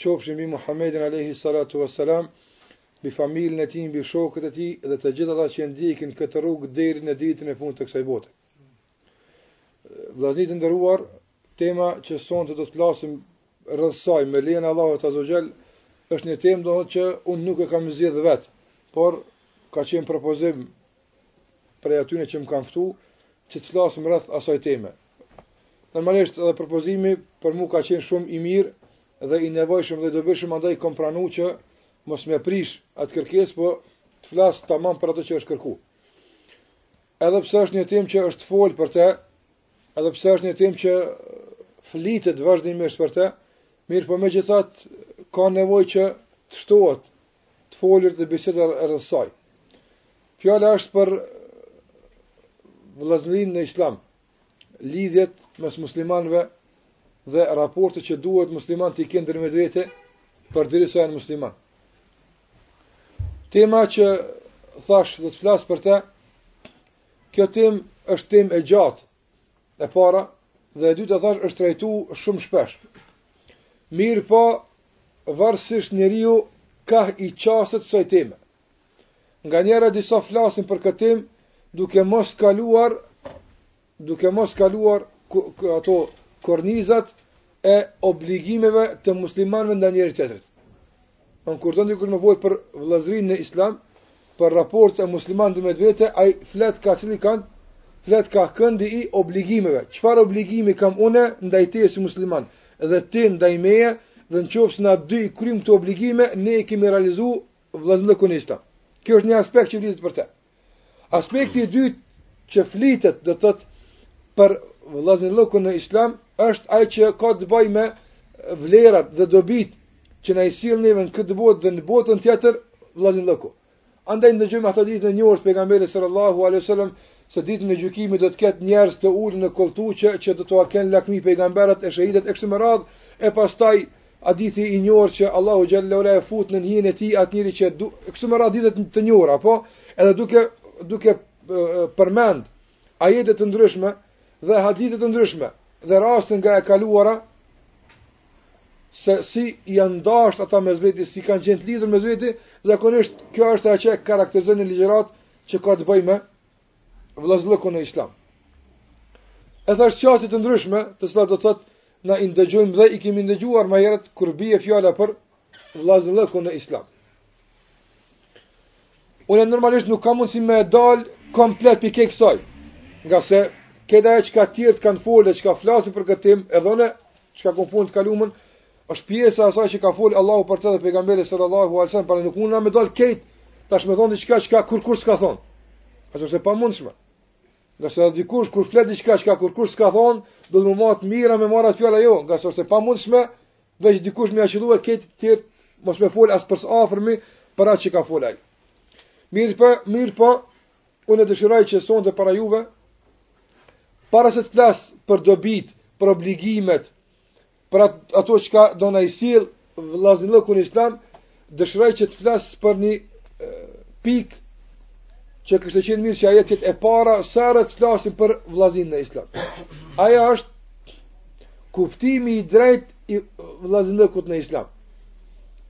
qofshin mbi Muhammedin alayhi salatu wassalam, mbi familjen e tij, mbi shokët e tij dhe të gjithë ata që e ndjekin këtë rrugë deri në ditën e fundit të kësaj bote. Vllaznit e nderuar, tema që sonte do të flasim rreth saj me lejen e Allahut azza wa xhal është një temë që unë nuk e kam zgjedh vet, por ka qenë propozim prej atyre që më kanë ftu që të flasim rreth asaj teme. Normalisht edhe propozimi për mua ka qenë shumë i mirë dhe i nevojshëm dhe dobishëm andaj kom pranuar që mos me prish atë kërkesë, po të flas tamam për atë që është kërku. Edhe pse është një temë që është fol për të, edhe pse është një temë që flitet vazhdimisht për të, mirëpo megjithatë ka nevojë që të shtohet të folur dhe biseda rreth saj. Fjala është për vëllazërinë në Islam, lidhjet mes muslimanëve dhe raportet që duhet muslimanët t'i kenë ndërmjet vete përderisa janë musliman. Tema që thash do të flas për të, kjo temë është temë e gjatë E para dhe e dyta thash është trajtu shumë shpesh. Mirëpo, varësisht njeriu kah i qaset kësaj teme. Nga njëra disa flasin për këtë temë, duke mos kaluar, duke mos kaluar ato kornizat e obligimeve të muslimanve ndaj njëri-tjetrit. Kur don dikush me folë për vëllazërin në islam, për raportet e muslimanëve mes vete, ai flet kah cili kënd, flet kah këndi i obligimeve. Çfarë obligimi kam une ndaj teje si musliman dhe ti ndaj meje dhe në qoftë se na dy i kryjmë këto obligime, ne i kemi realizu vëllazëllëkun në islam. Kjo është një aspekt që flitet për te. Aspekti i dytë që flitet do të thotë për vëllazëllëkun në islam është ai që ka të bëjë me vlerat dhe dobit që na i sill neve në këtë botë dhe në botën tjetër vëllazëllëku. Andaj ndëgjojmë atë hadithin e njohur të pejgamberit sallallahu alaihi wasallam se ditën e gjykimit do të ketë njerëz të ulur në kolltuqe që do t'ua kenë lakmi pejgamberët e shahidët e kështu me radhë e pastaj Hadithi i njohur që Allahu xhelle ue ala e fut nën hijen e tij atë njeri që du, kështu me radhë hadithe të njohura, po edhe duke duke përmend ajete të ndryshme dhe hadithe të ndryshme dhe raste nga e kaluara se si janë dasht ata mes veti, si kanë qenë të lidhur mes veti, zakonisht kjo është ajo që karakterizon një ligjëratë që ka të bëjë me vëllazëllëkun në islam. E thash qasje të ndryshme, të cilat do të thotë na i ndëgjojmë dhe i kemi ndëgjuar më herët kur bie fjala për vëllazëllëkun në islam. Unë normalisht nuk kam mundësi me dal komplet prej kësaj, ngase këta e çka tjerët kanë folë, çka flasin për këtë temë, edhe unë çka kam bo në të kalumën, është pjesa e asaj që ka fol Allahu për të dhe pejgamberi sallallahu alaihi wasallam, por nuk muna me dal këtu tash me thon diçka çka kurrkush s'ka thon. Ajo është e pamundshme. Ngase dikush kur flet diçka çka kurrkush s'ka thon, do të më ma mirë me marrë atë fjalë jo, ngase është e pamundshme, veç dikush më ashtu e kët të mos me fol as për s'afërmi për atë që ka fol ai. Mirëpo, mirëpo, unë dëshiroj që sonte para juve para se të flas për dobitë, për obligimet, për ato çka do na i sjell vllaznillëku në islam dëshiroj që të flas për një pikë që kish qenë mirë që ajo të jetë e para sa herë të flasim për vllazninë në islam ajo është kuptimi i drejtë i vllaznillëkut në islam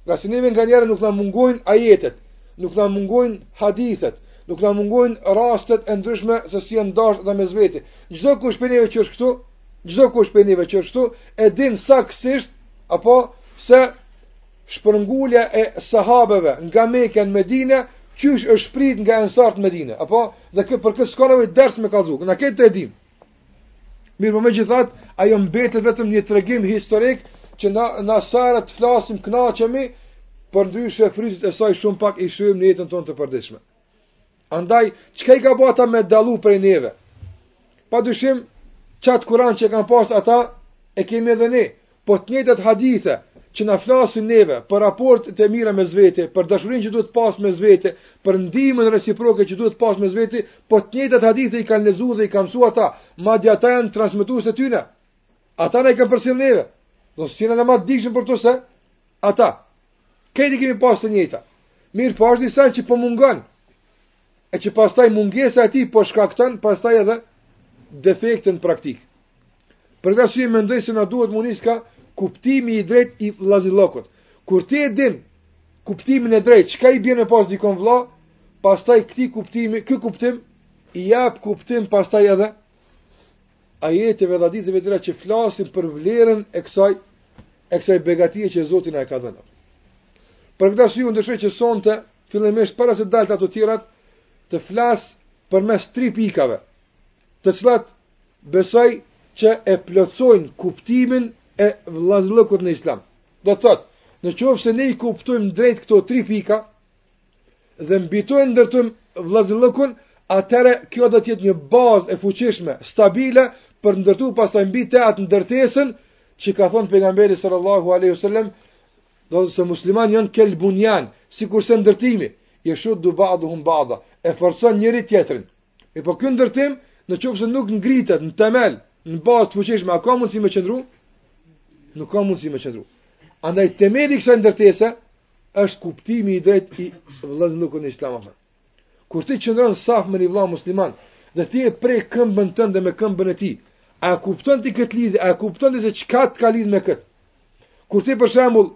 ngase neve nganjëherë nuk na mungojnë ajetet nuk na mungojnë hadithet, nuk na mungojnë rastet e ndryshme se si janë dashur dhe mes vete. Çdokush prej neve që është këtu, Çdokush prej neve që është këtu e din saktësisht, apo se shpërngulja e sahabëve nga Meke në Medine, qysh është prit nga ensarët në Medine, apo dhe kë, për këtë s'ka nevojë ders me kallzu, ne këtë e dimë. Mirëpo megjithatë, ajo mbetet vetëm një tregim historik, që na, na sa herë të flasim kënaqemi, përndryshe frytet e saj shumë pak i shohim në jetën tonë të përditshme. Andaj, çka i ka bo ata me dallu prej neve? Pa dyshim, qat Kuran që e kanë pas ata, e kemi edhe ne, po të njëjtat hadithe, që na flasin neve për raportet e mira mes vete, për dashurinë që duhet pas mes vete, për ndihmën reciproke që duhet pas mes vete, po të njëjtat hadithe i kanë lexu dhe i kanë msu ata, madje ata janë transmetues të tyne. Ata na i kanë përcjell neve. Do s'jena ne ma të dijshëm për to se ata. Këto i kemi pas të njëjta. Mirëpo është disen që po mungon. E që pastaj mungesa e tij po shkakton pastaj edhe defektin praktik. Për këtë arsye mendoj se na duhet me nis ka kuptimi i drejtë i vllazillokut. Kur ti e din kuptimin e drejtë, çka i bjen me pas dikon vëlla, pastaj këtij kuptimi, ky kuptim i jap kuptim pastaj edhe ajeteve dhe haditheve të tjera që flasin për vlerën e kësaj e kësaj begatie që Zoti na e ka dhënë. Për këtë arsye unë dëshiroj që sonte fillimisht para se dal te të tjerat të flas përmes tri pikave, të cilat besoj që e plotësojnë kuptimin e vëllazërlëkut në Islam. Do të thotë, në qoftë se ne i kuptojmë drejt këto tri pika, dhe mbi to e ndërtojmë vëllazëllëkun, atëherë kjo do të jetë një bazë e fuqishme, stabile për me ndërtu pastaj mbi të atë ndërtesën që ka thënë pejgamberi sallallahu alaihi wasallam, do të thotë muslimanët janë kel bunjan, sikurse ndërtimi, jeshuddu ba'duhu ba'da, e forcon njëri tjetrin. E po ky ndërtim, në qoftë se nuk ngritet në themel, në bazë të fuqishme, a ka mundësi me qëndru? Nuk ka mundësi me qëndru. Andaj themeli i kësaj ndërtese është kuptimi i drejt i vëllazëllëkut në islam apo. Kur ti qëndron saf me një vëlla musliman dhe ti e prek këmbën tënde me këmbën e tij, a kupton ti këtë lidhje, a kupton ti se çka të ka lidh me kët? Kur ti për shembull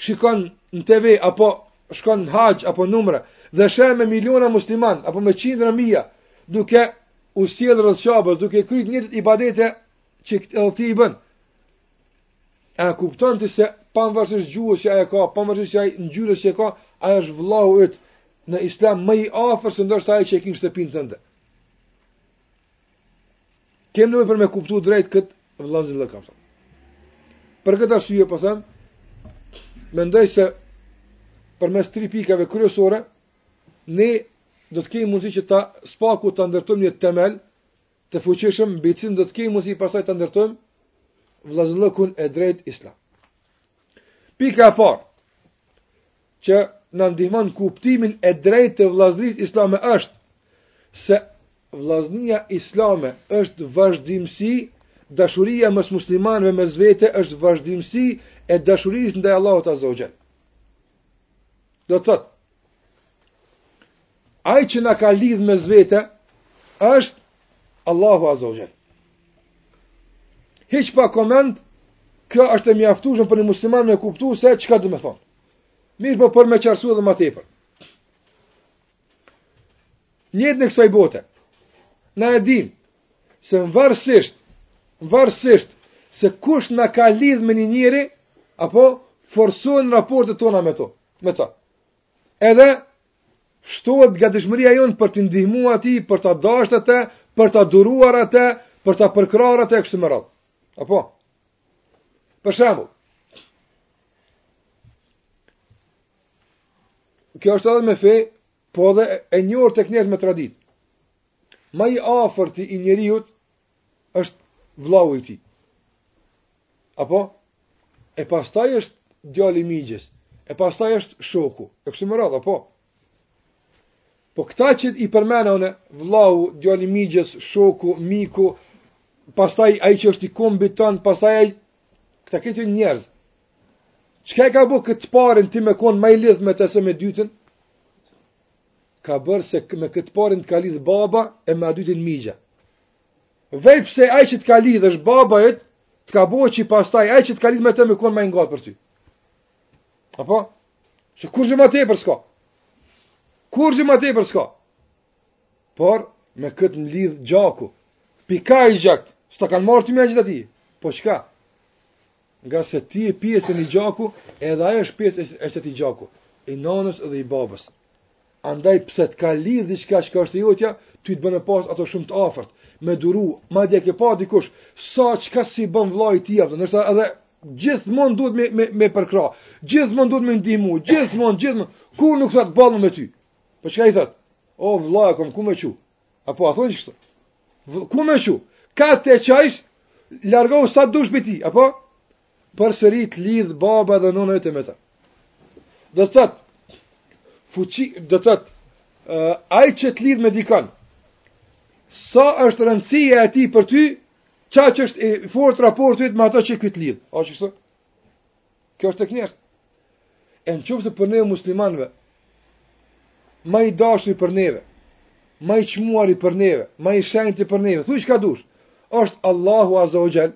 shikon në TV apo shkon në haxh apo në umre dhe sheh me miliona musliman apo me qindra mijë duke u sjellë rreth Qabes, duke kryer ato ibadete që ti i bën. A kupton ti se pavarësisht gjuhës që ai ka, pavarësisht asaj ngjyrës që ka, ai është vëllau yt në Islam më i afër se ndoshta ai që e ki n'shtëpinë tënde. Kem nevojë për me kuptu drejt kët vëllazëllëk, apo. Për këtë arsye po them, mendoj se përmes tri pikave kryesore ne do të kemi mundësi që të paktën ta ndërtojmë një temel të fuqishëm mbi të cilin do të kemi mundësi pasaj ta ndërtojmë vëllazëllëkun e drejt islam. Pika e parë që na ndihmon kuptimin e drejtë të vëllazërisë islame është se vëllaznia islame është vazhdimësi dashuria mes muslimanëve mes vete është vazhdimësi e dashurisë ndaj Allahut azza wa jall. Do të thotë Ai që na ka lidh mes vete është Allahu Azza wa Jall. Hiç pa koment, kjo është e mjaftueshme për një musliman me kuptu se çka do të thonë. Mirëpo për me qarsu edhe ma tepër. N'jetën e kësaj bote, na e dim, se varsisht, varsisht se kush na ka lidh me një njeri, apo forcohen raportet tona me to, me ta. Edhe shtohet gatishmëria jonë për t'i ndihmu atij, për ta dashtë atë, për ta duruar atë, për ta përkrah atë e kështu me radhë. Apo? Për shembull. Kjo është edhe me fe, po edhe e njohur tek ne me tradit. Ma i afërti i njeriut, është vllau i tij. Apo e pastaj është djali i migjes, e pastaj është shoku. E kështu me radhë, apo? Po këta që i përmenda une, vllau, djali i migjes, shoku, miku, pastaj ai që është i kombit ton, pastaj ai këta këto njerëz. Çka e ka bo këtë parin ti me kon ma i lidhun me të se me dytën? ka bërë se me këtë parin të ka lidhë baba e me të dytin migja. Veç pse ai që të ka lidhë është baba yt të ka bo që pastaj ai që të ka lidhë me të me konë ma i ngat për ty. Apo? Se kurrgjë ma tepër s'ka. Kurrgjë ma tepër s'ka. Por, me këtë na lidh gjaku. Pikë gjak, s'ta kanë marrë ty me ia qit atij. Po çka? Ngase ti je pjesë e një gjaku, edhe ai është pjesë e qatij gjaku, i nanës edhe i babës. Andaj pse të ka lidh diçka që është e jotja, ty të bënë pas ato shumë të afërt, me duru, madje ke pa dikush se çka s'i bon vllai i tij apo, ndoshta edhe gjithmonë duhet me me e përkrah, gjithmonë duhet me ndihmu, gjithmonë, gjithmonë, kurr nuk thot hallall me ty. Po çka i thot? O vllai, s'kom ku me çu? Apo, a thonë kështu? Ku me çu? Kah të çajsh, largohu sa të dush prej tij, apo? Përsëri t'lidh baba dhe nëna jote me ta. Do të thotë, fuqi, do të thotë, uh, ai që të lidhë me dikan, sa është rëndësia e tij për ty, qaq është i fort raporti me ato që ky të lidh. A është kështu? Kjo është tek njerëzit. E në qoftë se për neve muslimanve, ma i dashri për neve, ma i çmuari për neve, ma i shenjti për neve, thuj çka dush, është Allahu Azze ue Xhel,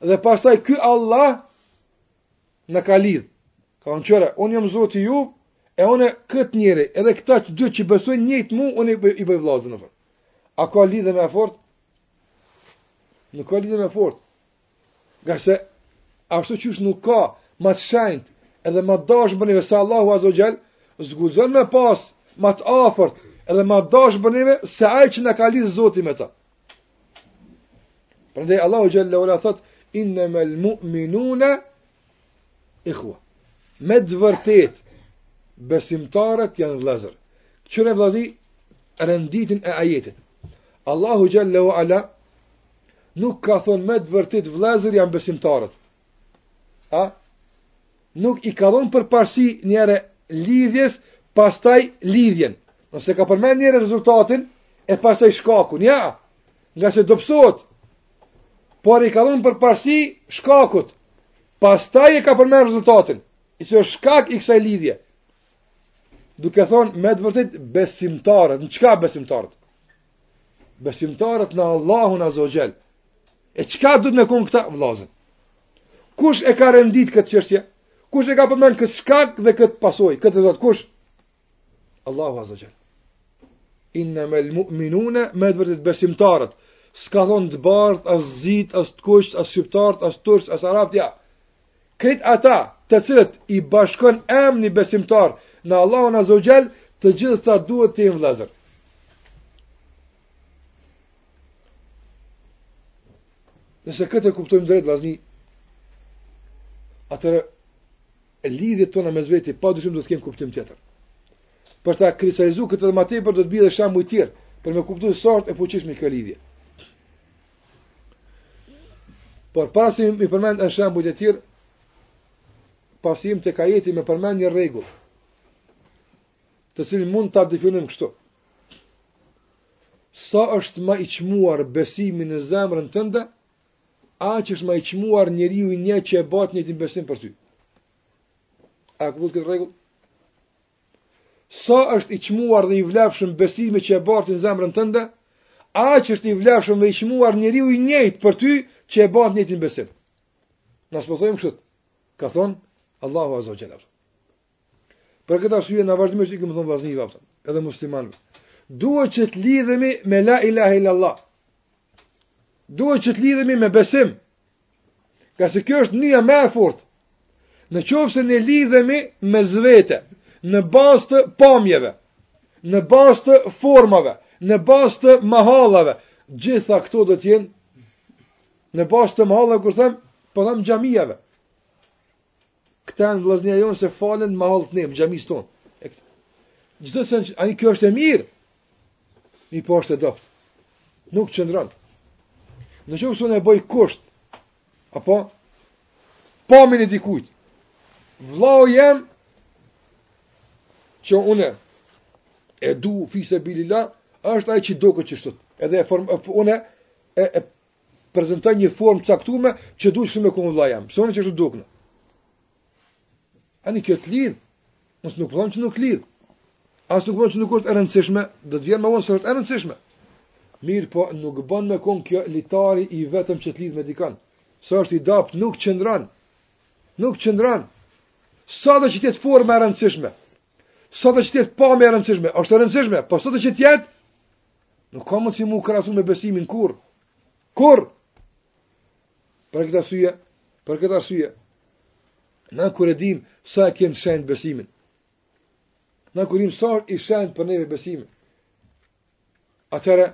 dhe pastaj ky Allah na ka lidh, ka thonë qe, unë jam Zoti juj, e unë këtë njëri, edhe këta që dy që besoj njëjtë mu, unë i bëj vllazën në fërë. A ka lidhje ma t'fortë? Nuk ka lidhje ma t'fortë. Ngase ashtu qysh nuk ka ma të shenjt edhe ma të dashtun për neve se Allahu Azze ue Xhel, s'guxon me pas ma të afërt edhe ma të dashtun për neve se ai që na ka lidhë zoti me ta. Prandaj Allahu Xhel-le ue Ala thot, innemel mu'minune Ikhwa, me të vërtet, besimtarët janë vlezër. Këqyre vlezi, renditin e ajetit. Allahu Xhel-le ue Ala, nuk ka thonë me të vërtet vlezër janë besimtarët. A? Nuk i ka dhonë përparësi njëherë lidhjes, pastaj lidhjen. Ose ka përmend njëherë rezultatin, e pastaj shkakun. Jo, ngase dobsohet, por i ka dhonë përparësi shkakut, pastaj e ka përmenë rezultatin, i se është shkak i kësaj lidhje, duke thonë me të vërtet besimtarët, në çka besimtarët? Besimtarët në Allahun Azze ue Xhel, e çka duhet me konë këta vllazën? Kush e ka rendit këtë çështje? Kush e ka përmenë këtë shkak dhe këtë pasojë, këtë rezultat? Kush? Allahu Azze ue Xhel. Innemel mu'minune me të vërtet besimtarët. S'ka thonë të bardhët, as zit, as të kuqt, as shqiptarët, as turq, as arabt, jo. Krejt ata të cilët i bashkon emni besimtar në Allahun Azze ue Xhel, të gjithë kta duhet të jenë vëllazër. Nëse këtë e kuptojmë drejt vëllazni, atëherë lidhjet tona mes veti pa dyshim do të kenë kuptim tjetër. Për ta kristalizuar këtë më tepër do të bie shembuj tjerë për me kuptu sa është e fuqishme kjo lidhje. Por pa si me i përmend shembujt tjerë, po shihet e udhës me përmend një rregull, të cilin mund ta definojmë kështu. Sa është më i çmuar besimi në zemrën tënde, Aq është ma i çmuar njeriu i njëjtë që e bart njëjtin besim për ty. A kuptut këtë rregull? Sa është i çmuar dhe i vlefshëm besimi që e bart në zemrën tënde, aq është i vlefshëm dhe i çmuar njeriu i njëjtë për ty që e bart njëjtin besim. Nëse po thojmë kështu, ka thonë, Allahu Azze ue Xhel. Për këtë arsye na vazhdimisht i kemi thënë vazhdimisht vapta, edhe muslimanëve. Duhet që të lidhemi me la ilaha illallah. Duhet që të lidhemi me besim. Ngase kjo është nyja më e fortë. Në qoftë se ne lidhemi mes vete, në bazë të pamjeve, në bazë të formave, në bazë të mahallave, gjitha këto do të jenë në bazë të mahallave kur them, po them xhamive. Këta janë vllaznia jonë se falen mahallës tonë, xhamisë tonë. Gjithë të senë, ani kjo është e mirë, mirëpo është e dobtë. Nuk qëndron. Në qoftë se unë e bëj kusht, apo, pamjen e dikujt, vllau jem, që une, e du fi sebilil-lah, është ai që duket qeshtu. Edhe formë, une, e, e, prezantoj një formë të caktuar që duhesh me kon vllau jem. Pse unë qeshtu dukna? Ani kjo të lidh. As nuk po thom që nuk lidh. As nuk po thom që nuk është e rëndësishme, do të vjen më vonë se është e rëndësishme. Mirëpo nuk bën me kon kjo litari i vetëm që të lidh me dikon. Se është i dobt nuk qëndron. Nuk qëndron. Sa do që të jetë forma e rëndësishme. Sa do që të jetë pamja e rëndësishme. Është e rëndësishme, po sa do që të jetë Nuk ka mundësi m'u krahasu me besimin kurrë. Kurrë. Për këtë arsye, për këtë arsye, na kur e dim sa e kemi të shenjtë besimin. Na kur dim sa është i shenjtë për neve besimi. Atëherë,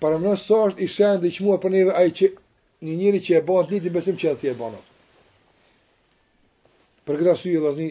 paramendoni sa është i shenjtë dhe i çmuar për neve ai që një njeri që e ban të njëjtin besim që edhe ti e ban. Për këtë arsye, vllazni,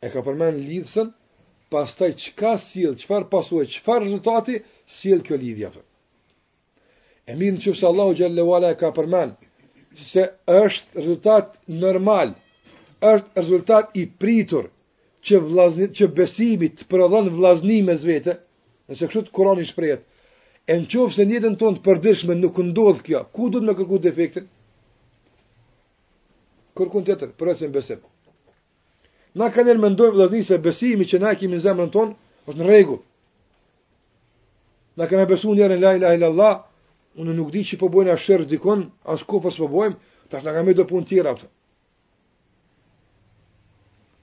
E ka përmend lidhësen, pastaj çka sjell, çfarë pasojë, çfarë rezultati sjell kjo lidhje apo. E mirë në qoftë se Allahu xhel-le ve ala e ka përmend se është rezultat normal, është rezultat i pritur që vllazni që besimi të prodhon vllazni mes vete, nëse kështu Kurani shprehet. E në qoftë se në jetën tonë të përditshme nuk ndodh kjo, ku duhet me kërku defektin? Kurkund tjetër, përveç se n'besim. Na kanjëherë mendojmë vëllazni se besimi që na e kemi në zemrën tonë është në rregull. Na kena besu njëherë në la ilaha illallah, unë nuk di që po bojna shirk dikun, as kufër s'po bojmë, tash na kemi do punë tjera atë.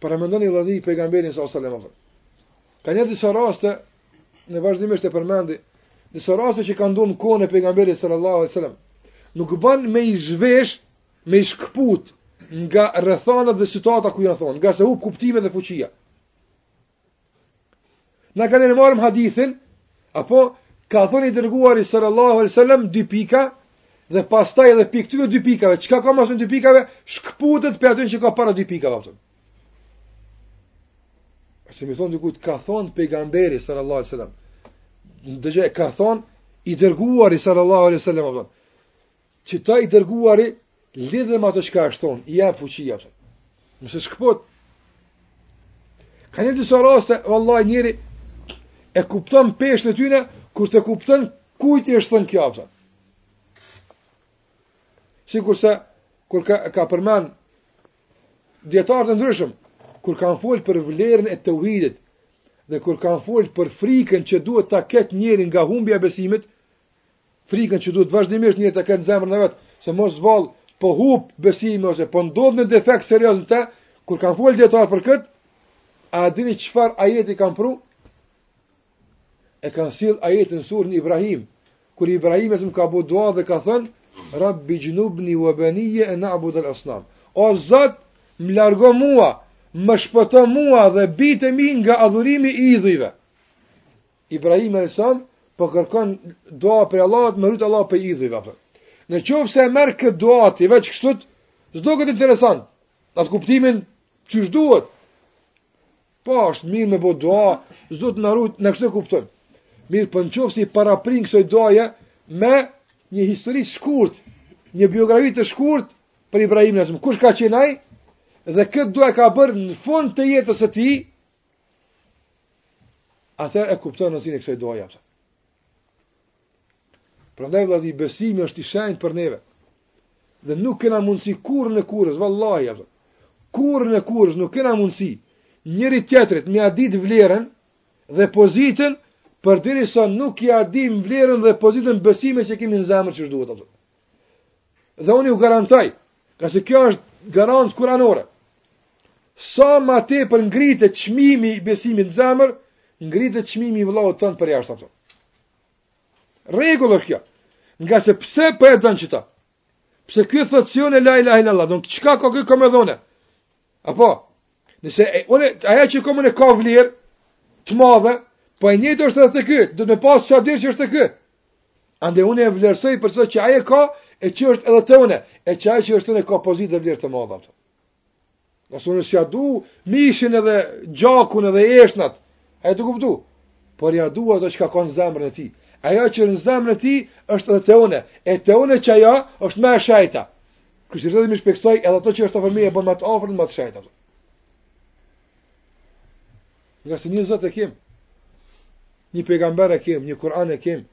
Paramendoni vëllazni pejgamberin sallallahu alajhi wasallam. Kanjëherë disa raste, unë vazhdimisht e përmendi, disa raste që kanë ndodhë n'kohën e pejgamberit sallallahu alai sallam, nuk ban me i zhvesh, me i shkëput nga rrethanat dhe situata ku janë thonë, ngase hup kuptimi dhe fuqia. Na kanjëherë marrim hadithin, apo ka thonë i dërguari sallallahu alai sallam, dy pika, dhe pastaj edhe prej këtyre dy pikave, çka ka mas dy pikave, shkëputet prej atyne çka ka para dy pikave, apo. Se me i thonë dikujt, ka thonë pejgamberi sallallahu alaihi wasallam. Dëgjo, ka thonë i dërguari sallallahu alaihi wasallam. Qita i dërguari lidhe me ato çka është thonë, i jep fuqi apo. Nëse shkëput. Kanjëherë disa raste, vallahi njeri e kupton peshën e tyre kur të kupton kujt i është thënë kjo apo. Sikurse kur ka ka përmend Dijetarët e ndryshëm, kur kanë folë për vlerën e teuhidit, dhe kur kanë folë për frikën që duhet ta ketë njeri nga humbja e besimit, frikën që duhet vazhdimisht njeri ta ketë në zemrën e vet, se mos vallë po hup besimi ose po ndodh një defekt serioz në te, kur kanë folë dijetarët për këtë, a dini çfarë ajeti kanë pru? e kanë sjell ajetin n'surën Ibrahim, kur Ibrahimi alejhi selam ka bo dua dhe ka thënë, Rabbi gjnubni wa banije e na'bud al asnam. O Zot, më largo mua, më shpëto mua dhe bijtë e mi nga adhurimi i idhujve. Ibrahimi alejhi selam, po kërkon dua prej Allahut, me e rujt Allahu prej idhujve. Apo. Në qoftë se e merr këtë dua ti veç kështu, s'doket interesant, n'atë kuptimin qysh duhet, Po, është mirë me bo dua, Zot na ruj, na kështu e kupton. Mirëpo po në qoftë se i paraprin kësoj duaje, me një histori të shkurt, një biografi të shkurt, për Ibrahimin alejhi selam, kush ka qenë ai, dhe këtë dua e ka bërë në fund të jetës së tij, atëherë e kupton rëndësinë e kësoj duaje, apo. Prandaj vëllezër besimi është i shenjtë për neve. Dhe nuk kena mundësi kurrën e kurrës, vallahi apo. Kurrën e kurrës nuk kena mundësi njëri-tjetrit me ia ditë vlerën dhe pozitën përderisa nuk ia dimë vlerën dhe pozitën besimit që kemi në zemër që si duhet ato. Dhe unë ju garantoj, ngase kjo është garancë kuranore, sa ma tepër ngritet çmimi i besimit në zemër, ngritet çmimi i vëllaut tonë përjashta ato. Rregull është kjo, ngase pse po e don qeta, pse ky thotë si unë la ilahe il-lallah, nuk çka ka ky me dhonë, Apo, nëse e, une, aja që kom unë ka vlerë, të madhe, po e njëjtë është edhe te ky, dhe me pasë që e di që është te ky. Andaj une e vlerësoj për atë që aj e ka, e që është edhe te une, e që ajo që është te une ka pozitë dhe vlerë të madhe. Ato. Se unë s'ia du, mishin edhe gjakun edhe eshnat, je tu kuptu, por ia du ato çka ka n'zemrën e tij. Ajo që në zemrën e tij është edhe te une, e te une ajo është ma e shejta. Kjo si vetëm me shpejtësi edhe ato që është afër meje e bën më të afërt më të shejtë ato. Ngase një zot e kem. Një pejgamber e kem, një Kur'an e kem.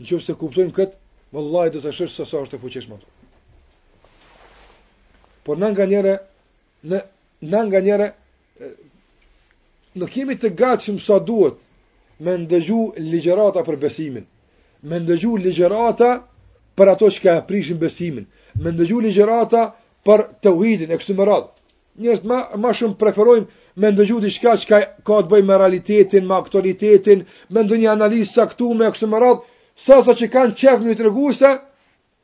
Në qoftë se e kuptojmë kët, vallahi do të shosh se sa është e fuqishme ato. Por ne nganjëherë, ne, ne nganjëherë, Nuk jemi të gatshëm sa duhet me ndëgju ligjërata për besimin, me ndëgju ligjërata për ato çka e prishin besimin, me ndëgju ligjërata për teuhidin, e kështu me radhë. Njerëzit ma, ma shumë preferojnë me ndëgju diçka që ka, ka të bëjë me realitetin, me aktualitetin, me ndonjë analizë të caktume, e kështu me radhë, sesa që kanë qejf me ni tregu se,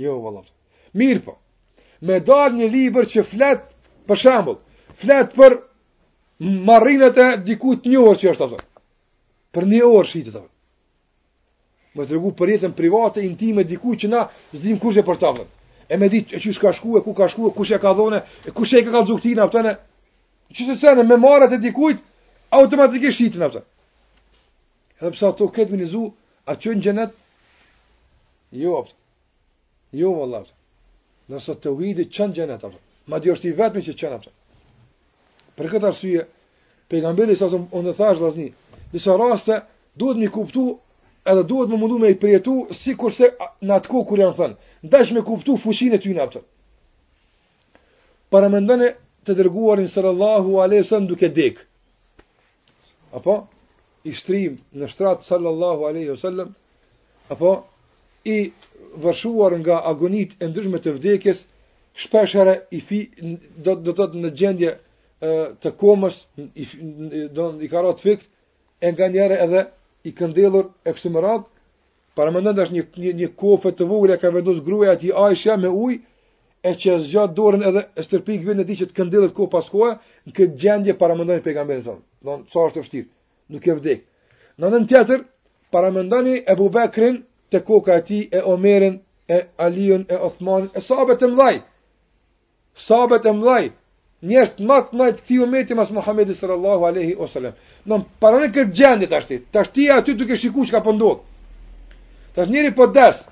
Jo, vëlla. Mirëpo me dalë një libër që flet, për shambull, flet për marrinat e dikujt një orë që është ato. Për një orë shitet ato. Me tregu për jetën private, intime, dikujt që na s'dim kush e për ato. E me ditë qysh ka shku, e ku ka shku, e kush e ka dhonë, e kush e ka kallzu ktyna, apo. Qësi sene, me marret e dikujt, automatikisht shiten ato. Edhe pse ato këtë me nizu, a çon në xhenet? Jo, a kupton. Jo, vallahi. Nëse teuhidi çon në xhenet, a kupton. Madje është i vetmi që çon, a kupton. Për këtë arsye, pejgamberi sa sëmë unë thash vllazni, disa raste duhet me i kuptu edhe duhet me u mundu me i përjetu sikurse në atë kohë kur janë thënë. N'dash me kuptu fuqinë e tyne, a kupton. Paramendone të dërguarin sallallahu a.s. duke dek. apo i shtrim në shtrat sallallahu alaihi wasallam apo i vërshuar nga agonitë e ndryshme të vdekjes shpeshherë i fi do thotë në gjendje të komës i do i ka ra t'fikt e nganjëherë edhe i këndellur e kështu me radhë Paramendoni tash një një, një kofe të vogël e ka vendos gruaja e tij Aisha me ujë e që zgjat dorën edhe e stërpik veten e tij që të këndellet kohë pas kohë, në këtë gjendje paramendoni pejgamberin a kupton sa është vështirë. Duke vdek. Në anën tjetër, paramendoni Ebu Bekrin te koka e tij e Omerin e Aliun e Othmanin e sahabët e mëdhaj. Sahabët e mdhaj, njerëzit ma t'mdhaj të këtij umeti mas Muhamedit sallallahu alaihi wasallam. Paramendoni këtë gjendje tash ti, tash ti aty duke shikuar çka po ndodh. Tash njeri po des.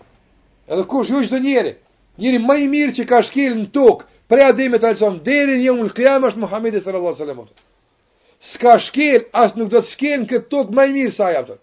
Edhe kush jo çdo njeri. Njeri më i mirë që ka shkel në tokë, prej Ademit alayhis salam deri në Yomul Qiyam është Muhamedi sallallahu alaihi wasallam. S'ka shkel, as nuk do të shkel në këtë tokë më i mirë se ai, a kupton.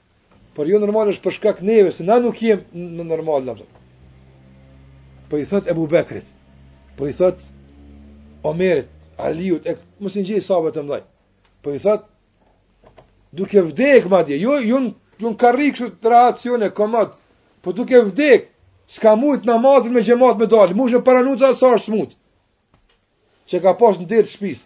Por jonormale është për shkak neve, se na nuk jemi normal, a kupton. Po i thot Ebu Bekrit, po i thot Omerit, Aliut, e mos i ngjej sahabët e mdhaj. Po i thot, duke vdek madje, jo, jo, jo në karrik kështu rahatshëm e komod, po duke vdek, s'ka mujt namazin me xhemat me dalë, mush me paramendu sa është smut, që ka pas në derë t'shpisë.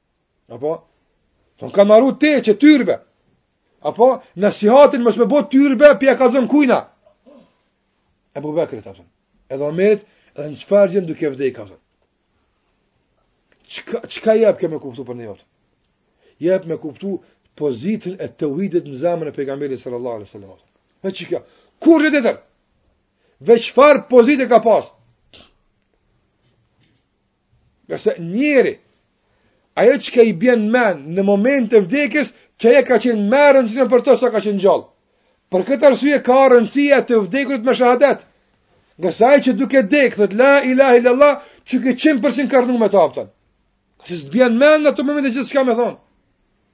Apo? Të në ka maru teqe, tyrbe. Apo? Nasihatin mos me bo tyrbe, p'ja kallzon kujna? Ebu Bekrit, a kupton. Edhe Omerit, edhe në çfarë gjendje duke vdek, a kupton. Çka jep kjo me kuptu për Zotin? Jep me kuptu pozitën e teuhidit në zemrën e pejgamberit sallallahu alai sallam. Dhe që kjo? Kurrgjë tjetër, veç çfarë pozite ka pasë? Se njeri, ajo çka i bjen n'men në moment të vdekjes, që e ka qenë me rëndësi për të sa ka qenë gjallë. Për këtë arsye ka rëndësia të vdekurit me shahadet. Ngase ai që duke dekë, thot la ilahe illallah, që ke qenë përsin karnu me të, a kupton. Ka që s'të bjen n'men në atë moment e gjithçka me thonë.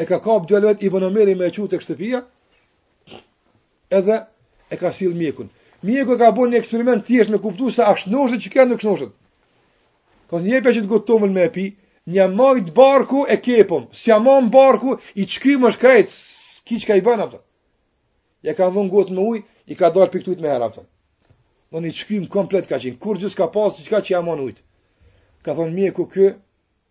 e ka kap djali i vet Ibn Omeri me e çu tek shtëpia. Edhe e ka sill mjekun. Mjeku ka bën një eksperiment thjesht me kuptuar se a shnoshet qeky a nuk shnoshet. Po i jep çet gotë tomël me e pi, n'e majt barku e kepom, s'ia man barku i çkym është krejt, s'ki çka i bën, a kupton. Ja kanë dhënë gotë me ujë, i ka dalë pik ujt meniherë, a kupton. Domethënë i çkym komplet ka qenë, kurgjë s'ka pasë çka që ja mon ujtë. Ka thonë mjeku kë,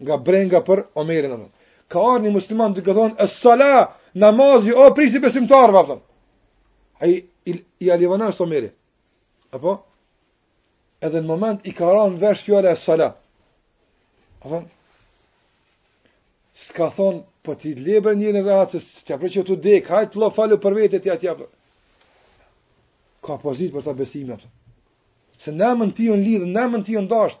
nga brenga për Omerin, a kupton. Ka ardhur një musliman duke thënë es sala namazi o prijsi i besimtarëve, a kupton. Ai i, i alivana është Omeri. Apo edhe në moment i ka rënë vesh fjala es sala. Apo s'ka thon po ti le bre njeri rahat se t'ja qe tu dek, hajtë të lo falu për vete t'ja t'ja për. Ka pozit për ta besime, për. se nëmën ti unë lidhë, nëmën ti unë dashtë,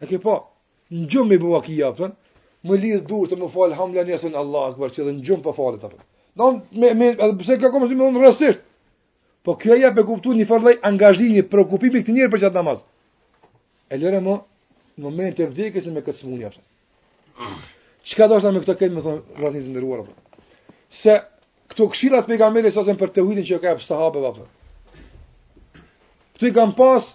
E ke pa, në gjumë i bëva kia, a kupton, me lidhë durt me u falë hamla njësën Allahu akbar, që edhe në gjumë po falet, a kupton. Domethënë edhe pse ka konë si me thënë rastësisht, po kjo jep me kuptu njëfarë lloj angazhimi, preokupimi te ky njeri për qat namaz. E lëre më, në moment të vdekjes e me këtë smunje, a kupton. Çka deshta me këtë kemë, me thonë, vllazën të nderuar, a kupton. Se, këto këshilat pejgamberi s.a.s. për tauhidin që ka jep sahabëve, a kupton. Këto i kan pas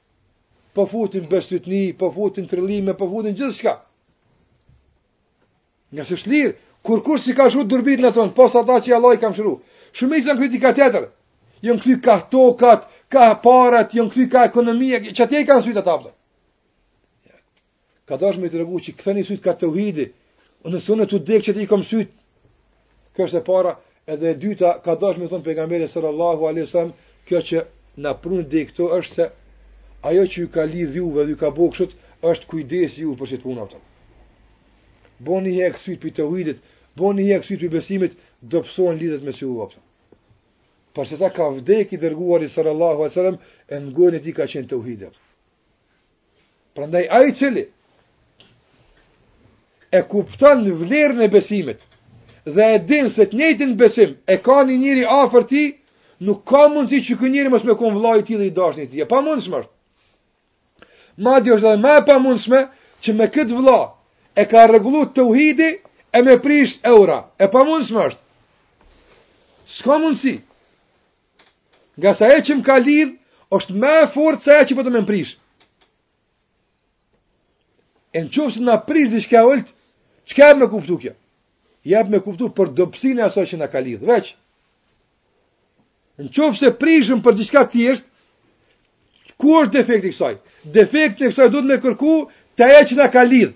Po futin bestytni, po futin trillime, po futin gjithçka. Ngase është lirë, kurkush s'i ka çu durbit në to, pos ata që Allahu i ka mshiru. Shumica janë kthy dikah tjetër. Janë kthy ka tokat, ka parat, janë kthy ka ekonomia, çatje i kanë sytë ata, a kupton. Ka dashur me tregu që ktheni syt ka tauhidi, unë jom tu dek qitu i kam syt. Kjo është e para, edhe e dyta ka dashur me thon pejgamberi sallallahu alaihi wasallam, kjo që na prun deri këtu është se ajo që ju ka lidh juve dhe ju ka bashku është kujdesi juj për çet punë, a kupton. Boni i hekni syt prej tauhidit, boni i hekni syt prej besimit, do pësojnë lidhjet mes juve, a kupton. Për çeta ka vdek i dërguari sallallahu a sallam, e në gojën e tij ka qenë tauhidi. Prandaj ai i cili e kupton vlerën e besimit dhe e din se të njëjtin besim e ka një njeri afër tij, nuk ka mundësi që ky njeri mos me kon vëllai i tij dhe i dashni i tij. E pamundshme është. Madje është edhe më e pamundshme që me këtë vëlla e ka rregullu tauhidi e me prish eura. E pamundshme është. S'ka mundësi. Ngase ajo që më ka lidh, është ma e fortë se ajo që po do me më prish. E në qoftë se na prish diçka e ultë, çka jep me kuptu kjo? Jep me kuptu për dobsinë e asaj që na ka lidh, veç. Në qoftë se prishem për diçka të thjeshtë, ku është defekti i kësaj? Defekti i kësaj duhet me kërku te ajo që na ka lidh.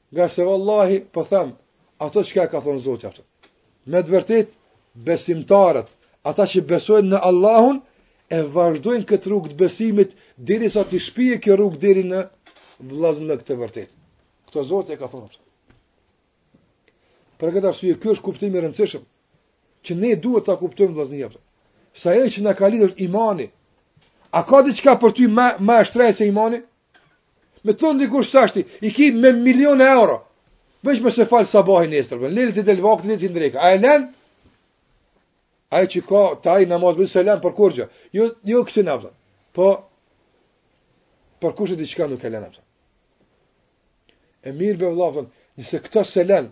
Ngase vallahi, po them, atë çka e ka thonë Zoti jaftë. Me të vërtetë, besimtarët, ata që besojnë në Allahun, e vazhdojnë këtë rrugë të besimit, derisa të shpie kjo rrugë deri në vllazni me të vërtetë. Këtë Zoti e ka thonë jaftë. Për këtë arsye, kjo është kuptim i rëndësishëm, që ne duhet të kuptojmë vllazninë jaftë. Sa e që në kalit është imani, a ka diçka për ty ma, ma e shtrejtë se imani? Me të thonë dikush tashti, i ki me miliona euro. Veç mos e fal sabahin nesër, lëre le të del vakti, lëre le të n'dreka. A e len? Ai që ka taj i namaz, be s'e len për kurrgja. Jo, jo kësi, a kupton. Po, për kur që ti qëka nuk e len, a kupton. E mirë be vlla, a kupton, nëse këto s'e len,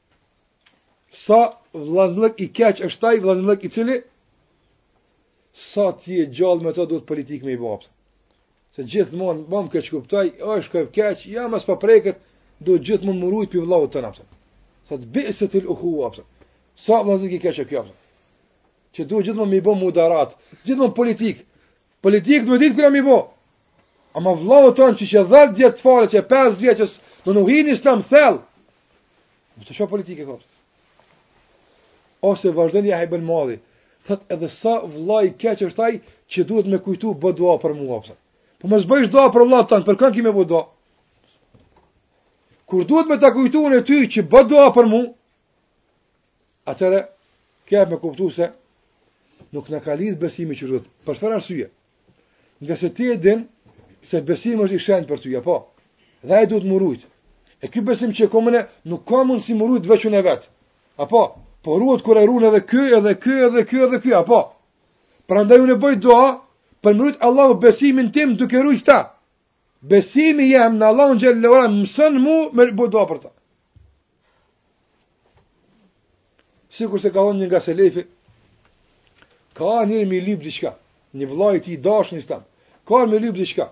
Sa vllazllëk i keq është ai vllazllëk i cili sa të je gjallë me të duhet politikë me i bo, a kupton. Se gjithmonë mos m'keqkuptoi, është kë keq, ja mos po preket, duhet gjithmonë me u rujt pi vllaut ton, a kupton. Sa të bëse të uhu, a kupton. Sa vllazllëk i keq është kjo. Që duhet gjithmonë me i bo mudarat, gjithmonë politikë. Politikë duhet me ditë kur me i bo. Ama vllaut ton që qe dhjetë vjet falet, qe pesë vjet, në nuk hinë islam thellë. Në të shumë politikë e kështë. Ose vazhdojnë ja hajben madhi. Thotë edhe sa vlla i keq është ai që duhet me kujtu bë dua për mua. A kupton. Po mos bëjsh dua për vllaun ton, për kënd ki me bë dua. Kur duhet me ta kujtu ty që bë dua për mua, Atëherë, ki me kuptu se nuk na ka lidhë besimi që rrëtë. Për çfarë arsye? Ngase ti e din se besimi është i shenjtë për ty, apo? Dhe e duhet me u rujt. E ky besim që e kom unë nuk ka mundësi me u rujt veç unë vetë. Apo? Po ruhet kur e run edhe ky, edhe ky, edhe ky, edhe ky, apo? Prandaj unë e bëj dua për me rujt Allahu besimin tim duke rujt këta. Besimi jem në Allahun xhele ve ala më mëson mu me bo dua për ta. Sikurse ka thënë një nga selefi, ka ardhë njëri me i lypë diçka, një vlla i tij i dashun n'islam, ka ardhë me i lypë diçka.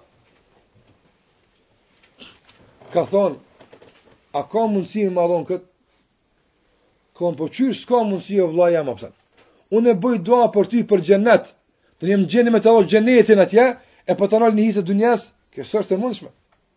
Ka thonë, a ka mundësi me ma dhon këtë? Ka thonë, po qysh s'ka mundësi o vlla jem, a kupton. Unë e bëj dua për ty për xhennet, të njëmë gjeni me të alë xhennetin atje, e për po ta nal një hise të dynjasë, kjo s'është e mundshme.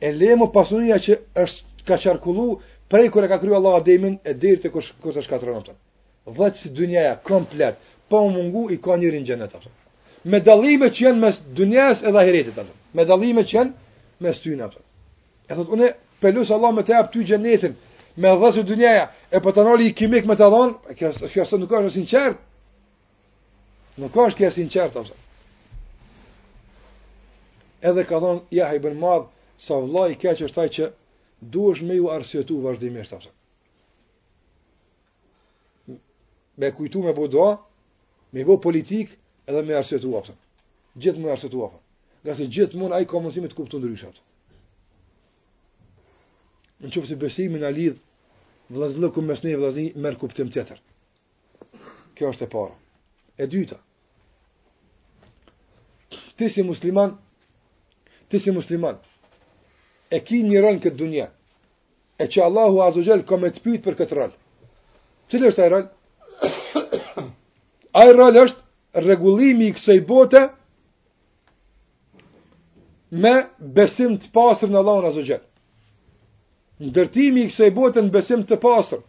E le mo pasuria që është ka qarkullu prej kur e ka kriju Allahu Ademin e deri të kur të shkatërron ato. Dhe që dynjaja komplet, pa u mungu i ka njeri n'xhenet ato. Me dallime që janë mes dynjasë edhe ahiretit ato. Me dallime që janë mes tyne ato. E thotë, unë po e lus Allahun me ta japë ty xhenetin, me dhjetë dynjaja, e për po të nëri i kimik me të dhonë, kjo, kjo së nuk është në sinqertë, Nuk është kjo sinqerta, ose. Edhe ka thonë, Jahja bin Muadh, sa vlla i keq është ai që duhesh me ju arsyetu vazhdimisht, ose. Me kujtu me bo dua, me bo politikë, edhe m'u arsyetu, ose. Gjithmonë m'u arsyetu, ose. Ngase gjithmonë ai ka mundësi me të kuptu ndryshe, ose. Në qoftë se besimi na lidh, vëllazëllëku mes neve, vëllezër, merr kuptim tjetër. Kjo është e para. E dyta. Ti si musliman, ti si musliman, e ki një rol n'këtë dunja, e që Allahu Azze ve Xhel ka me të pyt për këtë rol. Cili është ai rol? Ai rol është rregullimi i kësoj bote me besim të pastër në Allahun Azze ve Xhel. Ndërtimi i kësaj bote në besim të pastër,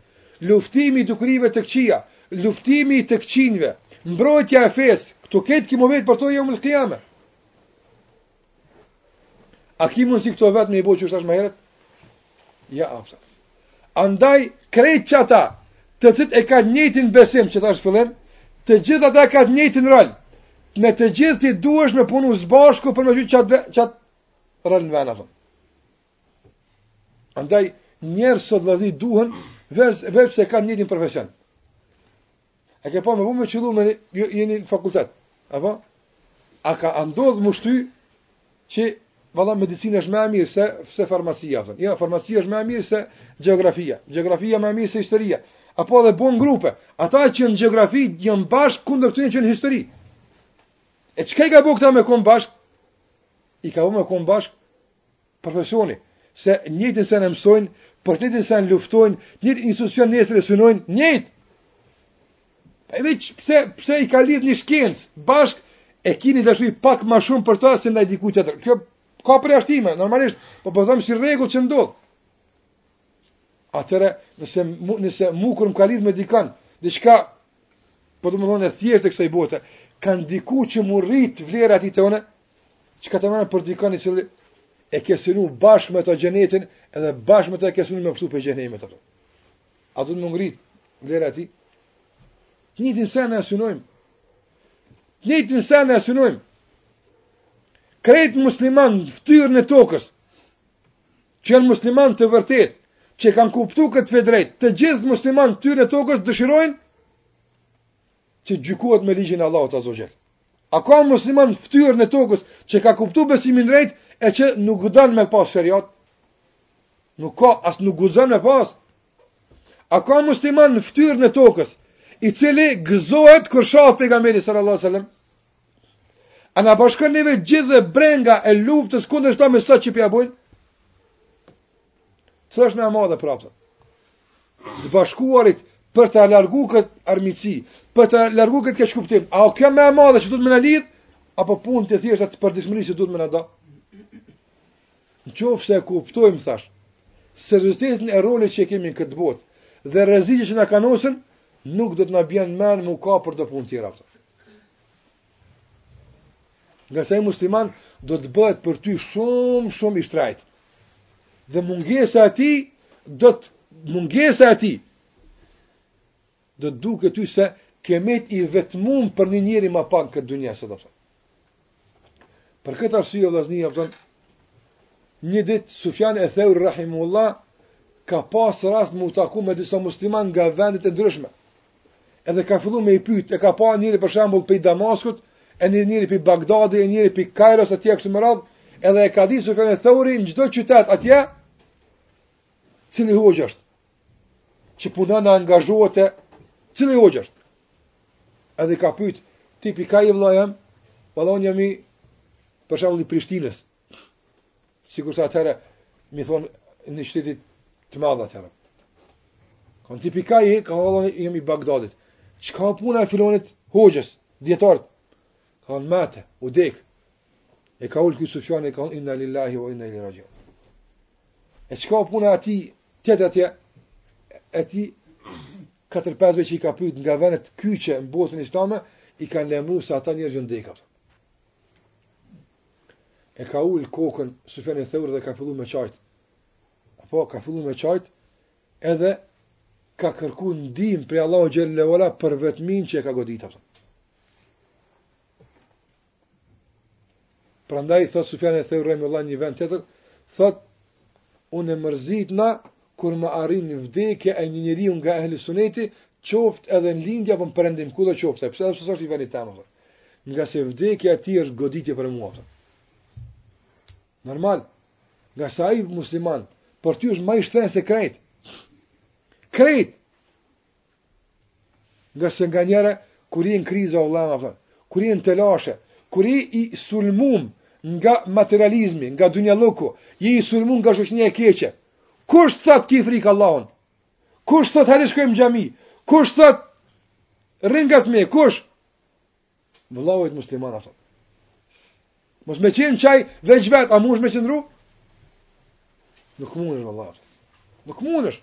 luftimi i dukurive të këqija, luftimi i të këqinjve, mbrojtja e fesë, këto krejt ki m'u vetë për to jeumul kijame. A ki mundësi këto vetë me i bo, qysh thashë ma herët? Jo, apsa. Andaj, krejt qata, të cilët e kanë njëjtin besim që thashë n'fillim, të gjithë ata e kanë të njëjtin rol. Me të gjithë ti duhesh me punu s'bashku për me qit qatë, qatë rol në vend. Andaj, njerëzit sot, vëllezër, duhen, veç, veç se e kanë njëjtin profesion. E ke pa me vumë qëllu me jo, jeni në fakultet. Apo? A ka ndodh m'u shty që valla medicina është më e mirë se se farmacia, thon. Jo, farmacia është më e mirë se gjeografia. Gjeografia më e mirë se historia. Apo edhe bojnë grupe. Ata që në gjeografi janë bashkë kundër këtyre që në histori. E çka i ka bo këta me kon bashkë? I ka bo me kon bashkë Profesioni, se njëjtin sen e mësojnë, për të njëjtin sen luftojnë, njëjtë institucion nesër e synojnë, njëjtë. E veç pse, pse i ka lidh një shkencë, bashkë e kini dashuri pak më shumë për ta se ndaj dikujt tjetër. Kjo ka përjashtime, normalisht, po po them si rregull që ndodh. Atëherë, nëse nëse mu kur më ka lidh me dikën, diçka po domethonë e thjeshtë e kësaj bote, ka ndiku që m'u rrit vlera e tij te unë, Çka ta merr mendja për dikën i cili e ke synu bashkë me të xhenetin, edhe bashkë me të e ke synu me pshtu prej xhehenemit me të. A duhet m'u ngrit vlera e tij? Të njëjtin sen e synojmë. Të njëjtin sen e synojmë. Krejt muslimanët n'ftyrën e tokës, që janë muslimanë të vërtetë, që kanë kuptu këtë fe drejt, të gjithë muslimanët n'ftyrën e tokës dëshirojnë, që gjykohet me ligjin e Allahut azze ue xhel. A ka musliman në fytyrën e tokës që ka kuptu besimin drejt e që nuk guxon me pas sheriat? Nuk ka, as nuk guxon me pas. A ka musliman në fytyrën e tokës i cili gëzohet kur shahet Pejgamberi sal-lallahu sel-lem? A na bashkon neve gjithëve brenga e luftës kundërislame sot që po ia bojnë? S'është më e madhe prapëtën. të bashkuarit për ta largu këtë armiqësi, për ta largu këtë keqkuptim. A o kjo më e madhe që duhet me na lidh, apo punët e thjeshta të përditshmërisë duhet me na da? Në qoftë se e kuptojmë, thash, seriozitetin e rolit që e kemi në këtë botë, dhe rreziqet që na kanosen, nuk do të na bjen në men mu kap për do punë të tjera. Për. Ngase ai musliman, do të bëhet për ty shumë, shumë i shtrejt. Dhe mungesa e tij, do të, mungesa e tij, do të duket ty se ke met i vetmum për një njeri ma pak në këtë dunja, se do përsa. Për këtë arsye, vllazni, ja përton, një ditë, Sufjan eth-Theuri, Rahimullah, ka pas rast me u taku me disa musliman nga vendet e ndryshme. edhe ka fillu me i pyt, e ka pa njëni për shembull prej Damaskut, e një njëri prej Bagdadit, e njëri prej Kajros atje kështu me radhë, edhe e ka di Sufjan eth-Theuri në çdo qytet atje, cili hoxhë është, që punon e angazhohet e cili hoxhë është, edhe ka pyt, ti pi kah je vlla, valla unë jam i, për shembull i Prishtinës, Sikur sa atëra me thon një qytetit të madh atëra. Ka thon ti pi kah je, ka valla unë jam i Bagdadit. Çka puna e filanit hoxhës, dijetarit. Kan mate, u dek. E ka ul kry Sufjani, ka inna lillahi wa inna ilaihi raxhiun. E çka puna atij tjetrit atje, e ti, katër pesëve që i ka pyet nga vendet kyçe në botën islame i kanë lajmëru se ata njerëz janë dek. e ka ul kokën Sufjan eth-Theuri dhe ka fillu me qajt. Apo ka fillu me qajt edhe ka kërku ndihmë prej Allahut xhele ue ala për vetminë që e ka goditur. Prandaj, thot Sufjan eth-Theuri rahimehullah në një vend tjetër, thot, unë mërzitna, kur më arrin vdekja e një njeriu nga ehli suneti, qoftë edhe në lindje apo në perëndim, kudo qoftë, e pse, edhe pse s'është i venit tem. Ngase vdekja e tij është goditje për mua. Normal. Ngase ai musliman, për ty është më i shtrenjtë se krejt. Krejt. Ngase nganjëherë kur je në kriza o vëlla, thënë, kur je në telashe, kur je i sulmum nga materializmi, nga dunjallëku, je i sulmum nga shoqnia e keqe, kush të thot ki frikë Allahun? Kush thot hajde shkojmë n'xhami? Kush thot rri ngat meje? Kush? Vëllaznit musliman, apo jo. Mos me qenë qaj veç vet, a munesh me qendru? Nuk mundesh vëllah. Nuk mundesh.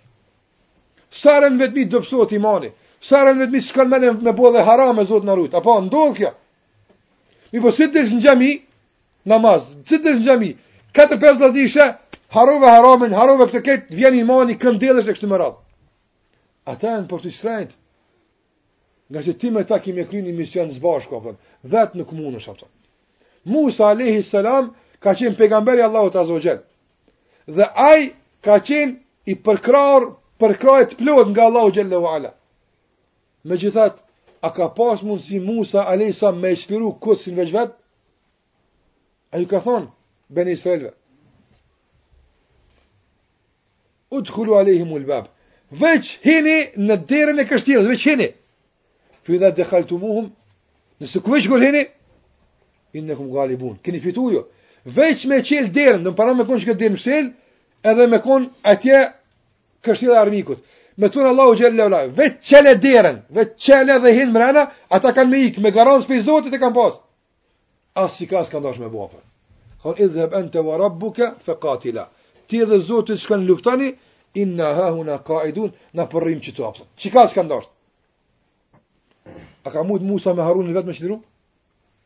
Sa rrin vet, mi dobsohet imani. Sa rrin vet, mi s'kan men me bo edhe harame, Zoti na rujt. Apo ndodh kjo? Mirëpo si të n' xhami, Namaz, si të n'xhami, 4-5 dhe zishe, harrove haramin, harrove këtë krejt, vjen imani, këndellesh e kështu me radhë. Atëhere nëpër të shpejt, nga që ti me ta ki me kry një mision së bashku, apo jo, vetë nuk mundesh, apo jo. Musa, alejhi selam, ka qenë pejgamber i Allahut azze ve xhel, dhe aj ka qenë i përkrahur, përkrahje t'plotë nga Allahu xhelle ve ala. Megjithatë, a ka pas mundësi Musa, alejhi selam, me e çliru Kudsin veç vetë, A ju ka thonë, beni Israilve, udhulu alejhimul bab, veç hini në derën e kështjellës, veç hini, fe idha dehaltumuhu, nëse ju veç kur hini, innekum galibun, keni fitu ju, veç me çelë derën, në para me konë që këtë derën më edhe me konë atje kështjella e armikut. Me thonë Allahu xhelle ve ala, veç çele derën, veç çele dhe hin mrena, ata kanë me ik me garancë prej Zotit e kanë pas. As qikaq s'kanë dasht me bo ata. Thanë idhhab anta wa rabbuka faqatila. Ti dhe Zoti shkoni luftoni, inna ha huna qaidun, na po rrim qitu apo. Qikaq s'kanë dasht. A ka mujt Musa me Harunin vet me çliru?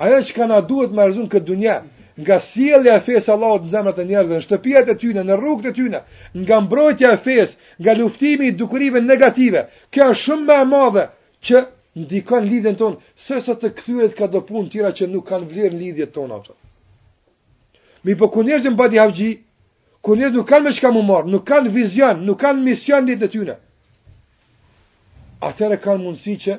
Ajo që ka na duhet me realizu n'këtë dunja, nga sjellja e fesë Allahut në zemrat e njerëzve, në shtëpiat e tyne, në rrugët e tyne, nga mbrojtja e fesë, nga luftimi i dukurive negative. Kjo është shumë ma e madhe që ndikon lidhjen tonë, se sa të kthehet kah do punë tjera që nuk kanë vlerë në lidhjet tona, apo jo. Mirëpo kur njerëzit badihavxhi, kur njerëzit nuk kanë me çka m'u marrë, nuk kanë vizion, nuk kanë mision në jetën e tyne. Atëherë kanë mundësi që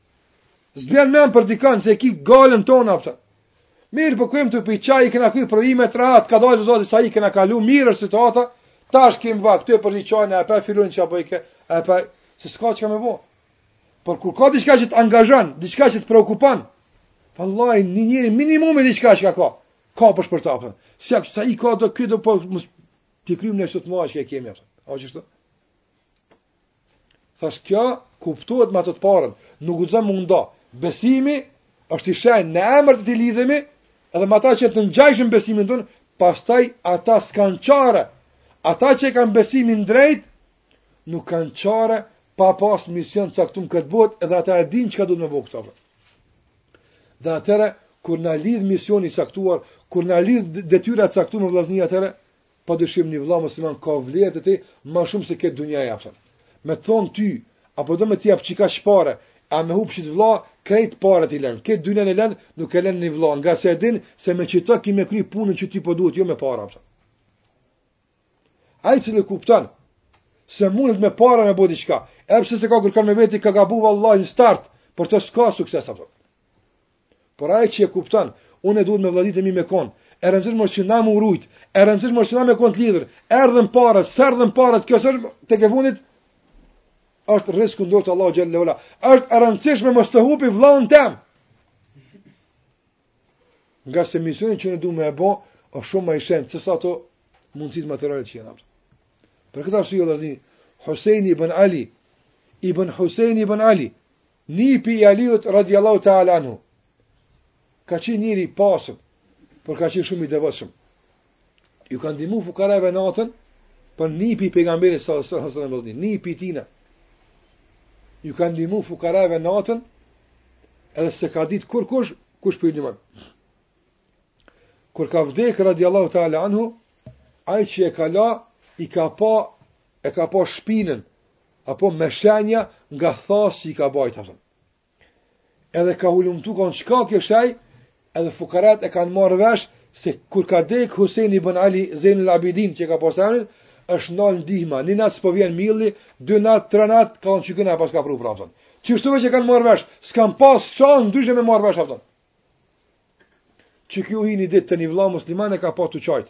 S'të bjen n'men për dikan se ki galën tona pëtën. Mirëpo kur të, pasi që i kena kry provimet e rand, ka do me thanë sa i kena kalu, mirë është situata, tash s'kemi va, këtu e për ni çaj, e pa filun që a bëjke, e pa, se s'ka që ka me bo. Por kur ka diçka që të angazhan, diçka që të preokupan, vallahi, një njeri minimumi diçka që ka ka, ka përsh për ta, apo jo. Se sa i ka do këtë, po, t'i krymë në sot ma çka kemi, apo jo. A qeshtu? Thash kjo kuptohet me atë të parën, nuk guxon m'u nda. Besimi është i shenjtë, në emër të tij lidhemi, edhe me ata që t'ngjajnë n' besimin tonë, pastaj ata s'kan çare. Ata që kanë besimin drejt, nuk kanë çare pa pas mision të caktuar n'këtë botë, edhe ata e dinë çka duhet me bo këta. Dhe atëherë kur na lidh misioni i caktuar, kur na lidh detyra e caktuar me vëllazni atëherë, pa dyshim një vëlla musliman ka vlerë te ti ma shumë se kejt dunja e Me të thonë ty, a po do me t'jap qikaq pare, a me hupë qët vëlla, krejt paret i len. Kejt dunjanë e len, nuk e len një vëlla, nga se e din se me qëta ki me kry punën që ti po duhet, jo me para. A kupton. Ai që e kupton, se mundet me para me bo diçka, edhe pse s'e ka kërkan me veti, ka gabu vallahi në start, për të s'ka sukses, a kupton. Por ai që e kupton, unë duhet me vëllaznit e mi me kon. E rëndësishme është që na me u rujt, e rëndësishme është që na me kon të lidhur. Erdhën para, s'erdhën para, kjo është tek e fundit, është risku n'dorë t'Allahut xhalla wa ala. Është e rëndësishme mos ta hupi vëllaun tem. Nga se misioni që ne duhet me bë, është shumë më i shenjtë se sa ato mundësitë materiale që janë. Për këtë arsye vëllazni, Husaini ibn Ali, ibn Husaini ibn Ali, Nipi i Aliut radiallahu ta'ala anhu, ka qenë njeri i pasun, por ka qenë shumë i devotshëm. Ju ka ndihmu fukarave natën por nipi i pejgamberit sallallahu alajhi wasallam vëllazni, nipi i tina. Ju ka ndihmu fukarave natën edhe s'e ka ditë kurkush kush po i ndihmon. Kur ka vdek radiallahu ta'ala anhu, ai që e ka la i ka pa e ka pa shpinën apo me shenja nga thasë që i ka bajt, a kupton. Edhe ka hulumtu, ka than qka kjo shaj, edhe fukarat e kanë marrë vesh, se kur ka dek Husein ibn Ali, Zeyn el Abidin që ka pas emnin, është nal ndihma, një natë s'po vjen milli, dy natë, tre natë, ka than qyky na e paska pru pra, a kupton. Qështu veç e kanë marrë vesh, s'kanë pas shans ndryshe me marrë vesh, a kupton. Që kjo hi një ditë te një vla musliman e ka pa tu qajtë.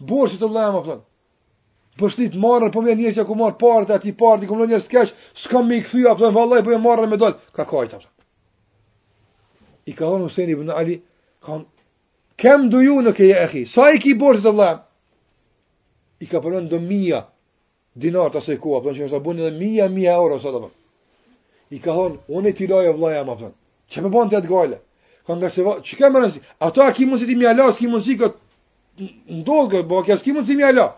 Borxhet o vëllam, a kupton. Bështit marre po vjen njerëz që ku marr paret aty paret, ku njerëz keq, s'kam me i kthy a kupton vallahi po vjen marre me dal, ka kajt a kupton. I ka thënë Hussein ibn Ali, kam kem do ju në këja e xhi. Sa i ki borxhet vëllam? I ka përmend do mija. Dinarë të asaj kohe, a kupton që nashta të bën edhe mija, mija euro, sa të bënë. I ka thonë, unë e ti lajë e vllaj jem, a kupton. Që për bënë të atë gajle? Ka nga se va, që ka më rëndësi? Ato a ki mundësi ti me ja la, s'ki mundësi këtë, ndodhë këtë, bo, kja s'ki mundësi me ja la.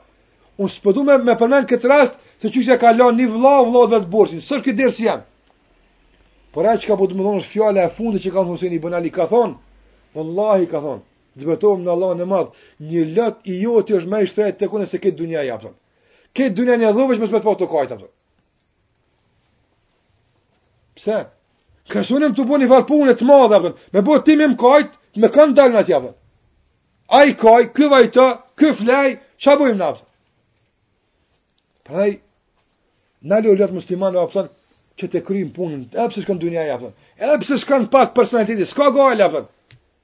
Unë s'po du me, me përmend këtë rast, se që që ka la një vla, vla dhe të borxhin, se është këtë derë si janë. Por e çka po du me thonë është fjala e fundit që ka than Huseni ibn Ali, ka thonë, Wallahi ka thon, të betohem në Allahun e Madh, një lot i joti është më i shtrejt tek unë se kejt dunja, a kupton. Këtë dynja një dhuvë që mësë me të po të kajta. Për. Pse? Kërsunim të bu një farë punë të madhe, për. me bu tim im kajt, me kanë dalë në tja. Për. A i kaj, kë vajta, kë flej, qa bujmë në apëtë? Praj, në lë lëtë muslimanë, apëtën, që të kryim punën, e pëse shkanë dynja, apëtën, e pëse shkanë pak personalitetit, s'ka gajlë, apëtën,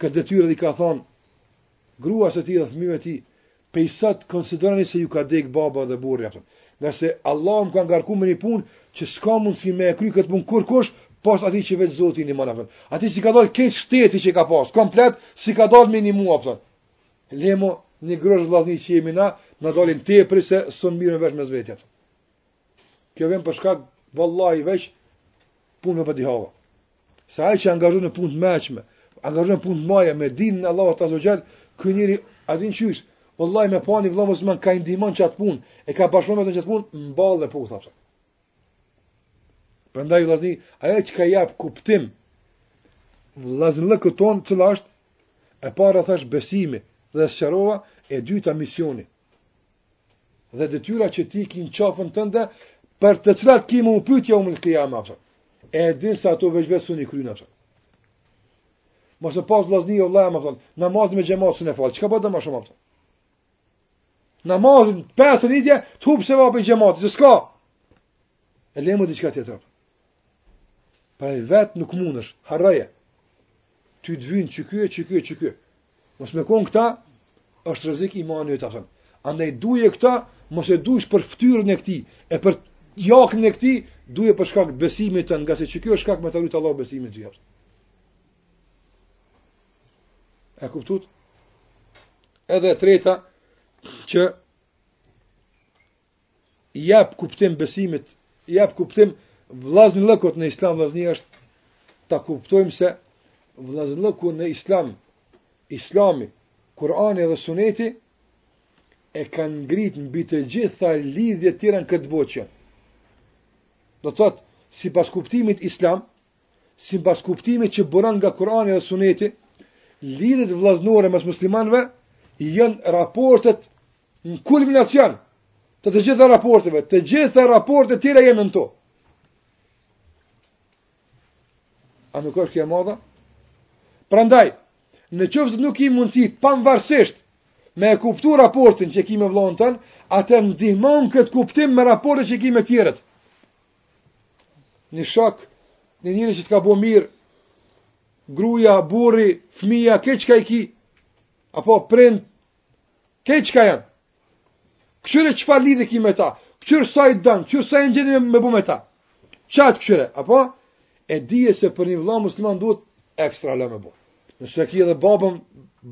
këtë detyrë dhe i ka thon gruas së tij dhe fmive tij, pej sot konsiderani se ju ka dek baba dhe burri, apëton. ngase Allahu më ka ngarku me një pun që s'ka mundsi me e kry këtë pun kurkush, pas ati që veç zoti një manë, ati si ka dalë këtë shteti që ka pas, komplet, si ka dalë me një mua, apëton. le mo një grusht vllazni që jemi na, na dalin tepri se s'mirrem vesh mes vetja, Kjo vjen për shkak vallahi veç punë me badihava. Se ai që angazhon në punë të mëshme, angazhon në punë të maja me dinën e Allahut azze ve xhel, ky njeri a din çysh? Vallahi me pa ni vëlla musliman ka ndihmon çat punë, e ka bashkëpunuar me të çat punë, n'ballë e puth. Prandaj vëllazni, ajo që ka i jap kuptim vëllaznllëkut ton të lashtë, e para thash besimi dhe shërova, e dyta misioni. Dhe detyra që ti ki në qafën tënde, për të cilat ki me u pyt jaumul kijame, a pton. E din se ato veç vetë s'un i kryn, a pton. Mos e pas vllazni o vllajë, a pton, namazin me xhamat s'un e fal. Çka po do më shumë a pton? Namazin pes herë ikje, të hup sevapi xhamat, se s'ka. E le më diçka tjetër. Pra ti vet nuk mundesh, harroje. Ty të vynë çky e çky e çky. Mos me kon këta, është rrezik imani i tan. Andaj duje këta, mos e dush për fytyrën e këtij, e për jakën e këtij, duje për shkak të besimit tën ngase çky është shkak me të rritë Allahu besimin ty. E kuptut? Edhe treta që i jap kuptim besimit, i jap kuptim vllaznëllëkut në islam vllazni është ta kuptojmë se vllaznëllëku në islam, islami, Kurani dhe Suneti e kanë ngrit mbi të gjitha lidhjet tjera në këtë botë. Do thot, sipas kuptimit islam, sipas kuptimit që buron nga Kurani dhe Suneti, lidhjet vllaznore mes muslimanëve janë raportet Në kulminacion të të gjitha raporteve, të gjitha raportet tjera janë nën to. A nuk është kjo e madhe? Prandaj, në qoftë se ti nuk ki mundësi pavarsisht me e kuptu raportin që ki me vllon tën, a të ndihmon këtë kuptim me raportin që ki me tjerët. Një shok, një njëri që të ka bo mirë, gruja, burri, fmija, kë çka i ki, apo prind, Kejt çka janë? Këqyre çfarë lidhje ki me ta? Këqyre sa i don? Këqyre sa je në gjendje me bo me ta? Qatë këqyre, apo? E dije se për një vlla musliman duhet ekstra lë me bo. Nëse ki edhe babën,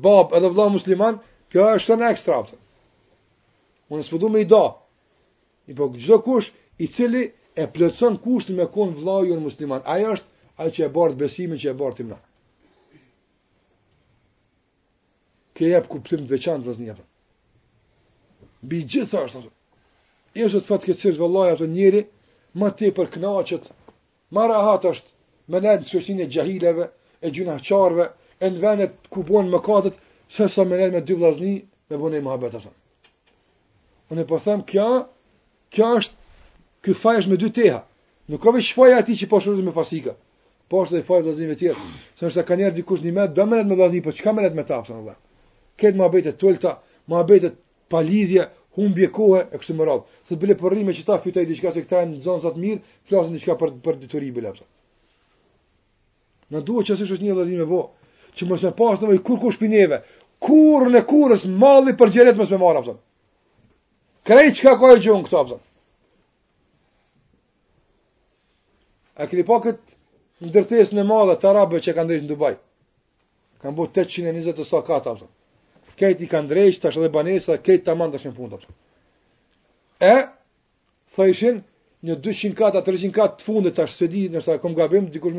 babë edhe vlla musliman, kjo është një ekstra, a kupton. Unë s'po du me i da. I po çdokush i cili e plotëson kushtin me konë vlla joni musliman. Ai është ai që e bart besimin që e bartim na. Ti jep kuptim të veçantë vllaznia. Mbi gjithë është ato. Jo se të thotë këtë çështje vallahi ato njeri ma tepër kënaqet, ma rahat është me nejt në shoqninë e xhahilëve, e gjynahqarëve, e në vendet ku bohen mëkatet, se sa me nejt me dy vllazni me bo një muhabet ato. Unë po them kjo, kjo është ky faj me dy teha. Nuk ka veç faj ai që po shoqnohet me fasika. Po është edhe faj i vëllaznive tjerë. Se nëse ka njeri dikush një me, do me nejt me vëllazni, po çka me nejt me ta, thonë vallah? Kejt muhabet tullta, muhabet pa lidhje, humbje kohe, e kështu me radhë. Thotë bile po rri me qata fitoj diçka se këta janë zonza të mirë, flasin diçka për, për dituri bile, kupton. Na duhet që asë është një vëllazni me bo, që mos me pasë nevojë kurkush prej neve, kur në kurës mali për gjeret mos me marrë, kupton. Krejt çka ka e gjon këta, kupton. A keni pa këtë ndërtesën e madhe të arabëve që kanë ndreqë në Dubai? Kanë bo 820 e sa kata, kupton. Kejt i kanë ndreqë, tash edhe banesa, kejt tamam është në punë, kupton. E, thojshin, një 200 kata, 300 kata të fundit, tash s'e di, ndoshta kom gabim, dikush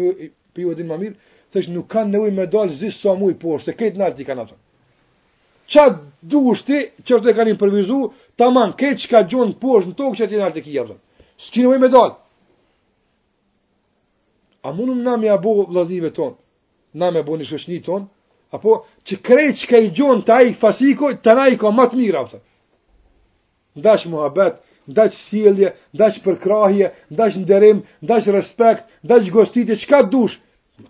prej juve e din ma mirë, thojshin nuk kanë nevojë me dalë s'di sa muj poshtë, se kejt nalt i kanë, kupton. Ça dush ti ashtu e kanë improvizu, taman, kejt çka gjon poshtë në tokë qaty nalt e ki, a kupton. S'ki nevojë me dalë. A mundemi na me ia bo vllaznive tonë, na me e bo një shoqni tonë, apo që krejt çka i gjon te ai fasiku, te na i ka ma të mira, a kupton. N'dash muhabet, n'dash sjellje, n'dash përkrahje, n'dash nderim, n'dash respekt, n'dash gostitje, çka dush,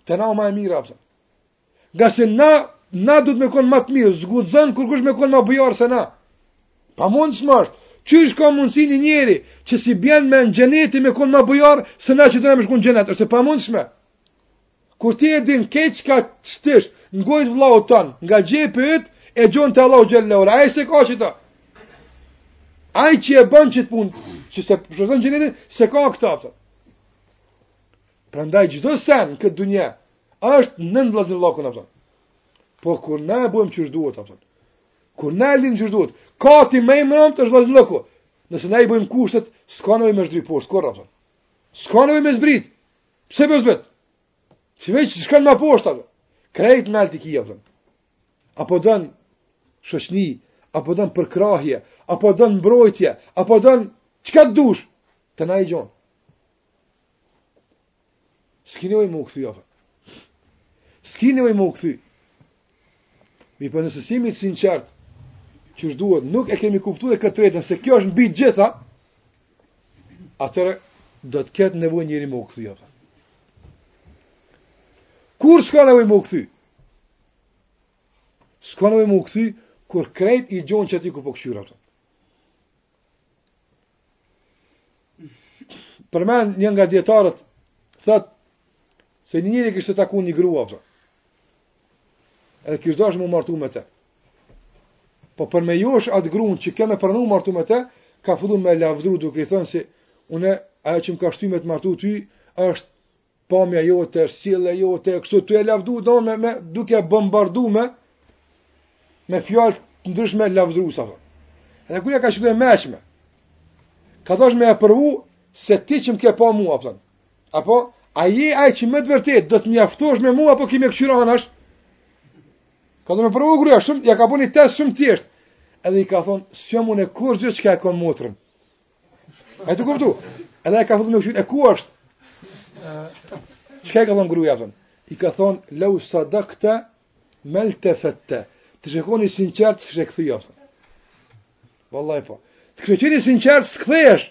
te na o ma e mira, a kupton. Ngase na, na duhet me konë ma të mirë, s'guxon kurkush me konë ma bujar se na. Pamundshme asht, qysh ka mundësi një njeri që s'i bjen n'men xheneti me konë ma bujar se na që dojna me shku n'xhenet, është pamundshme. Kur ti e din kejt çka qet, në gojë t'vllaut ton, nga xhepi yt, e gjon te Allahu xhel-le ve ala. Ai s'e ka qita. Ai që e bën qit punë, që s'e shpreson xhenetin, s'e ka këtë aftë. Prandaj çdo sen n'këtë dynja, është nën vllaznillëkun, a kupton. Po kur na e bëjmë qysh duhet, a kupton. Kur na e lind qysh duhet. Qaty ma i mramti është vllaznillëku. Nëse na i bëjmë kushtet, s'ka nevojë me zhdryp poshtë kurrë, a kupton. S'ka nevojë me zbrit. Pse me zbrit? Ti veç shkon ma poshtë, a kupton. Krejt nalt i ki, a kupton. A po don shoqni, a po don përkrahje, a po don mbrojtje, a po don çka t'dush te na i gjon. S'ki nevojë me u kthy, a kupton. S'ki nevojë me u kthy. Mirëpo nëse s'jemi t'sinqertë, qysh duhet, nuk e kemi kuptu e këtë t'tretën, se kjo është mbi të gjitha, atëherë do të ketë nevojë njeri me u kthy, a kupton. Kur s'ka nevojë me u kthy? S'ka nevojë me u kthy, kur krejt i gjon qaty ku po kqyr, a kupton. Përmend një nga dijetarët thotë se një njeri kishte taku një grua, a kupton. Edhe kish dasht me u martu me të. Po për me josh atë gruan që me pranu me u martu me të, ka fillu me lavdru duke i thënë se unë ajo që më ka shty me të martu ty është pamja jote, sjellja jote, kështu tu e lavdu domethënë, duke bombardu me me fjalë të ndryshme lavdëruese. Edhe gruaja ka qenë e mençme. Ka dashur me e provu se ti që më ke pa mua, a kupton. Apo a je ai që me të vërtetë do të mjaftohesh me mua apo ki me kqyr anash? Ka dashur me provu gruaja, shumë ja ka bo një test shumë thjesht. Edhe i ka thon, "S'jam unë kurgjë, çka e kam motrën." A je tu kuptu. Edhe i ka thënë me kqyr, e ku është? Çka i ka thënë gruaja, a kupton? I ka thon law sadaqta mal tafatta. T'ishe kon i sinqertë s'ishe kthy, a kupton. Wallahi po. Të kishe qenë i sinqertë s'kthehesh.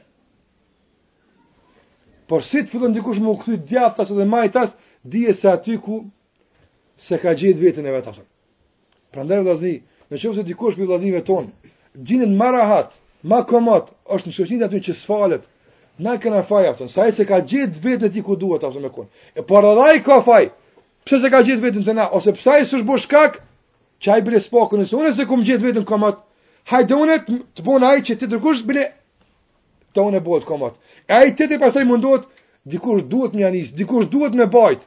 Por si të fillon dikush me u kthy djathtas edhe majtas, dije se aty ku s'e ka gjetë veten e vet. Prandaj vëllazni, në qoftë se dikush prej vëllaznive tonë, gjindet ma rahat, ma komot, është në shoqni aty që s'falet, na kena faj, a kupton, se ai s'e ka gjetë veten aty ku duhet, a kupton, me konë. E po edhe ai ka faj, pse s'e ka gjetë veten te na, ose pse ai s'osht bo shkak, që ai bile s'paku nëse une s'e kum gjetë veten komot, hajde une të bona ai që tjetërkush bile, te une bohet komot. E ai tjetri pastaj mundet, dikush duhet me ja nis, dikush duhet me bajt,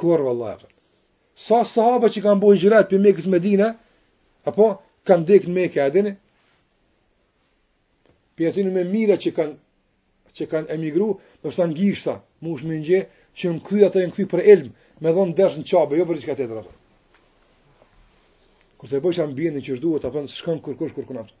Kurrë vallahi. Sa sahabe që kanë bo hixhret prej Mekës n'Medinë, a kupton, kanë dek në Mekë, a e dini? Prej atyne me mija që kanë që kanë emigru, domethënë n'gishta munesh me i njeh, që janë kthy ata janë kthy për ilm, me dhon ders në Qabe, jo për diçka tjetër, a kupton. Kur të bësh ambientin qysh duhet, a kupton, s'shkon kurkush kurkun, a kupton.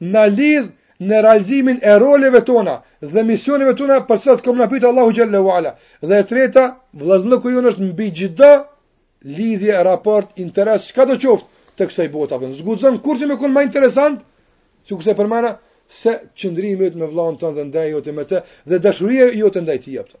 na lidh në realizimin e roleve tona dhe misioneve tona për sa ka me na pyet Allahu xhele ve ala. Dhe e treta, vëllazllëku jonë është mbi çdo lidhje, raport, interes, çkado qoftë të kësaj bote apo. S'guxon kurrsen me kon më interesant, sikurse përmenda se qëndrimi yt me vëllaun tënd dhe ndeja jote me të dhe dashuria jote ndaj tij apo.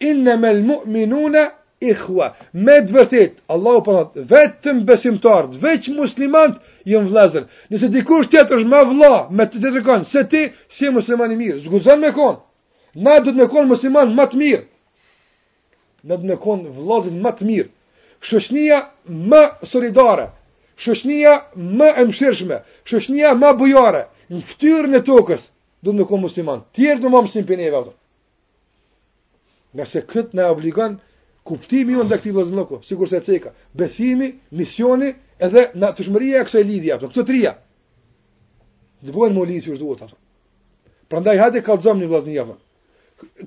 Innamal mu'minuna ikhwa. Me të vërtetë, Allahu po thotë, vetëm besimtarët, veç muslimanët janë vëllezër. Nëse dikush tjetër është më vëlla me tjetërkon se ti, si musliman i mirë, s'guxon me kon. Na duhet me kon muslimanë më të mirë. Na duhet me kon vëllezër më të mirë. Shoqnia më solidare, shoqnia më e mëshirshme, shoqnia më bujare në fytyrën e tokës, duhet me kon muslimanët. Tjerët duhet me marr mësim prej neve apo. Ngase këtë na obligon kuptimi jonë ndaj këtij vëllazllëku, sikurse e ceka, besimi, misioni, edhe natyrshmëria e kësaj lidhje, apo këto trija. Dhe bojnë me u lidh qysh duhet. Prandaj, hajde kallzom një vëllazni, apo.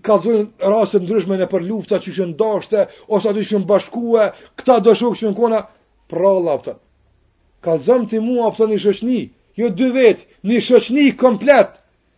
Kallzom raste të ndryshme nëpër lufta qysh janë dashtë, ose aty qysh janë bashkue, këta dy shokë që janë kon për Allah, apo. Kallzom ti mua, për një shoqni, jo dy vetë, një shoqni komplet,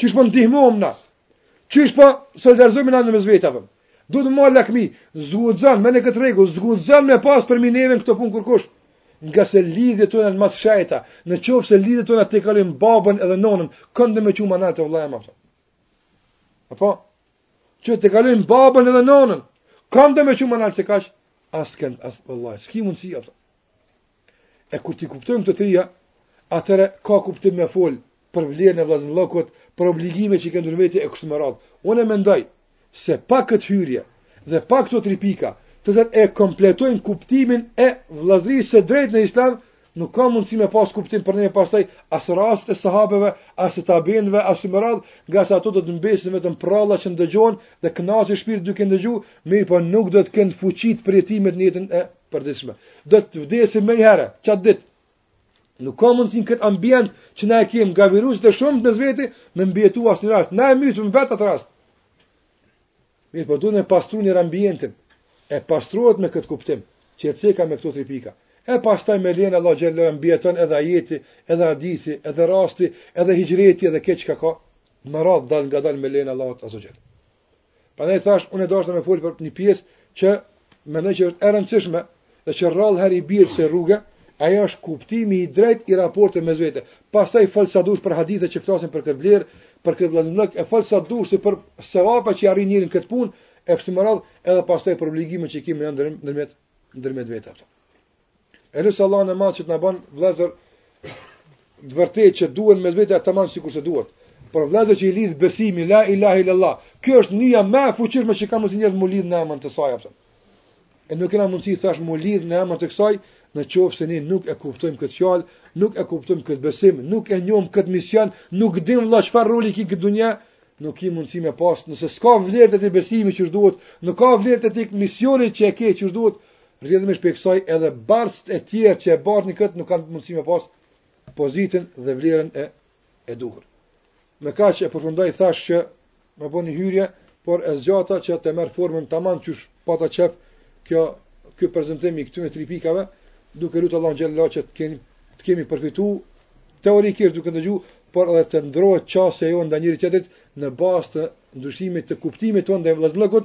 Qysh po ndihmojmë na? Qysh po solidarizojmë na në mes vetvetes? Duhet me marr lakmi, s'guxon me në këtë rregull, s'guxon me pas përmi neve n'këto punë kurkush. Ngase lidhjet tona janë ma t'shejta, në qoftë se lidhjet tona tejkalojnë babën edhe nonën, kënd me çu ma nalt te vëllai më, apo? Që tejkalojnë babën edhe nonën, kënd me çu ma nalt se kaq, askën, as vëllai, s'ki mundësi, apo. E kur t'i kuptojmë këto trija, atëherë ka kuptim me fol për vlerën e vllaznllëkut, për obligime që i kem ndër veti e kështu me radhë. Unë mendoj se pa këtë hyrje dhe pa këto tri pika, të cilat e kompletojnë kuptimin e vllazërisë së drejtë në Islam, nuk ka mundësi me pas kuptim për ne pastaj as rastet e sahabeve, as të tabiinëve, as me radhë, ngase ato do të mbesin vetëm prralla që ndëgjohen dhe kënaqet shpirti duke ndëgju, mirëpo nuk do të kenë fuqi të përjetimit në jetën e përditshme. Do të vdesin menjëherë qat ditë. Nuk ka mundësi në këtë ambient që na e kem nga viruset e shumta mes veti me mbijetu asnjë rast. Na e mytim vetë atë rast. Mirëpo duhet me pastru ambientin. E pastrohet me këtë kuptim, që e ceka me këto tri pika. E pastaj me lejen e Allahut xhele mbijeton edhe ajeti, edhe hadithi, edhe rasti, edhe hixhreti, edhe krejt çka ka. Me radhë dalëngadalë me lejen e Allahut azze ve xhel. Prandaj thashë unë e deshta me fol për një pjesë që mendoj që është e rëndësishme dhe që rrallëherë i bihet kësaj rruge, ajo është kuptimi i drejtë i raportit mes vete. Pastaj fol sa dush për hadithe që flasin për këtë vlerë, për këtë vëllazllëk, e fol sa dush për sevape që arrin njeri n'këtë punë, e kështu me radhë, edhe pastaj për obligime që i kemi ndër ndërmjet ndërmjet vete apo. E lus Allahun e madh që të na ban vllezër të vërtetë që duen mes vete e të mahen si kurse duhet. Por vllezër që i lidh besimi, la ilahe il-lallah, kjo është nyja ma e fuqishme që ka mësi njeri me u lidh në emën të saj. A po? E nuk kena mundësi thashë me u lidh në emën të kësaj, në qoftë se ne nuk e kuptojmë këtë fjalë, nuk e kuptojmë këtë besim, nuk e njohim këtë mision, nuk dim vlla çfarë roli ki n'këtë dunja, nuk ki mundësi me pas, nëse s'ka vlerë te ti besimi qysh duhet, nuk ka vlerë te ti misioni që e ke qysh duhet, Rrjedhimisht prej kësaj edhe bartësit e tjerë që e bartin këtë nuk kanë mundësi me pas pozitën dhe vlerën e e duhur. Me kaq e përfundoj thashë që me bo një hyrje, por e zgjata që të merr formën tamam qysh pata, kjo ky prezantim i këtyre tri pikave, duke lutur Allahun xhel-le që të kemi të kemi përfituar teorikisht duke dëgju, por edhe të ndrohet qasja jonë ndaj njëri tjetrit në bazë të ndryshimit të kuptimit tonë ndaj vëllazërisë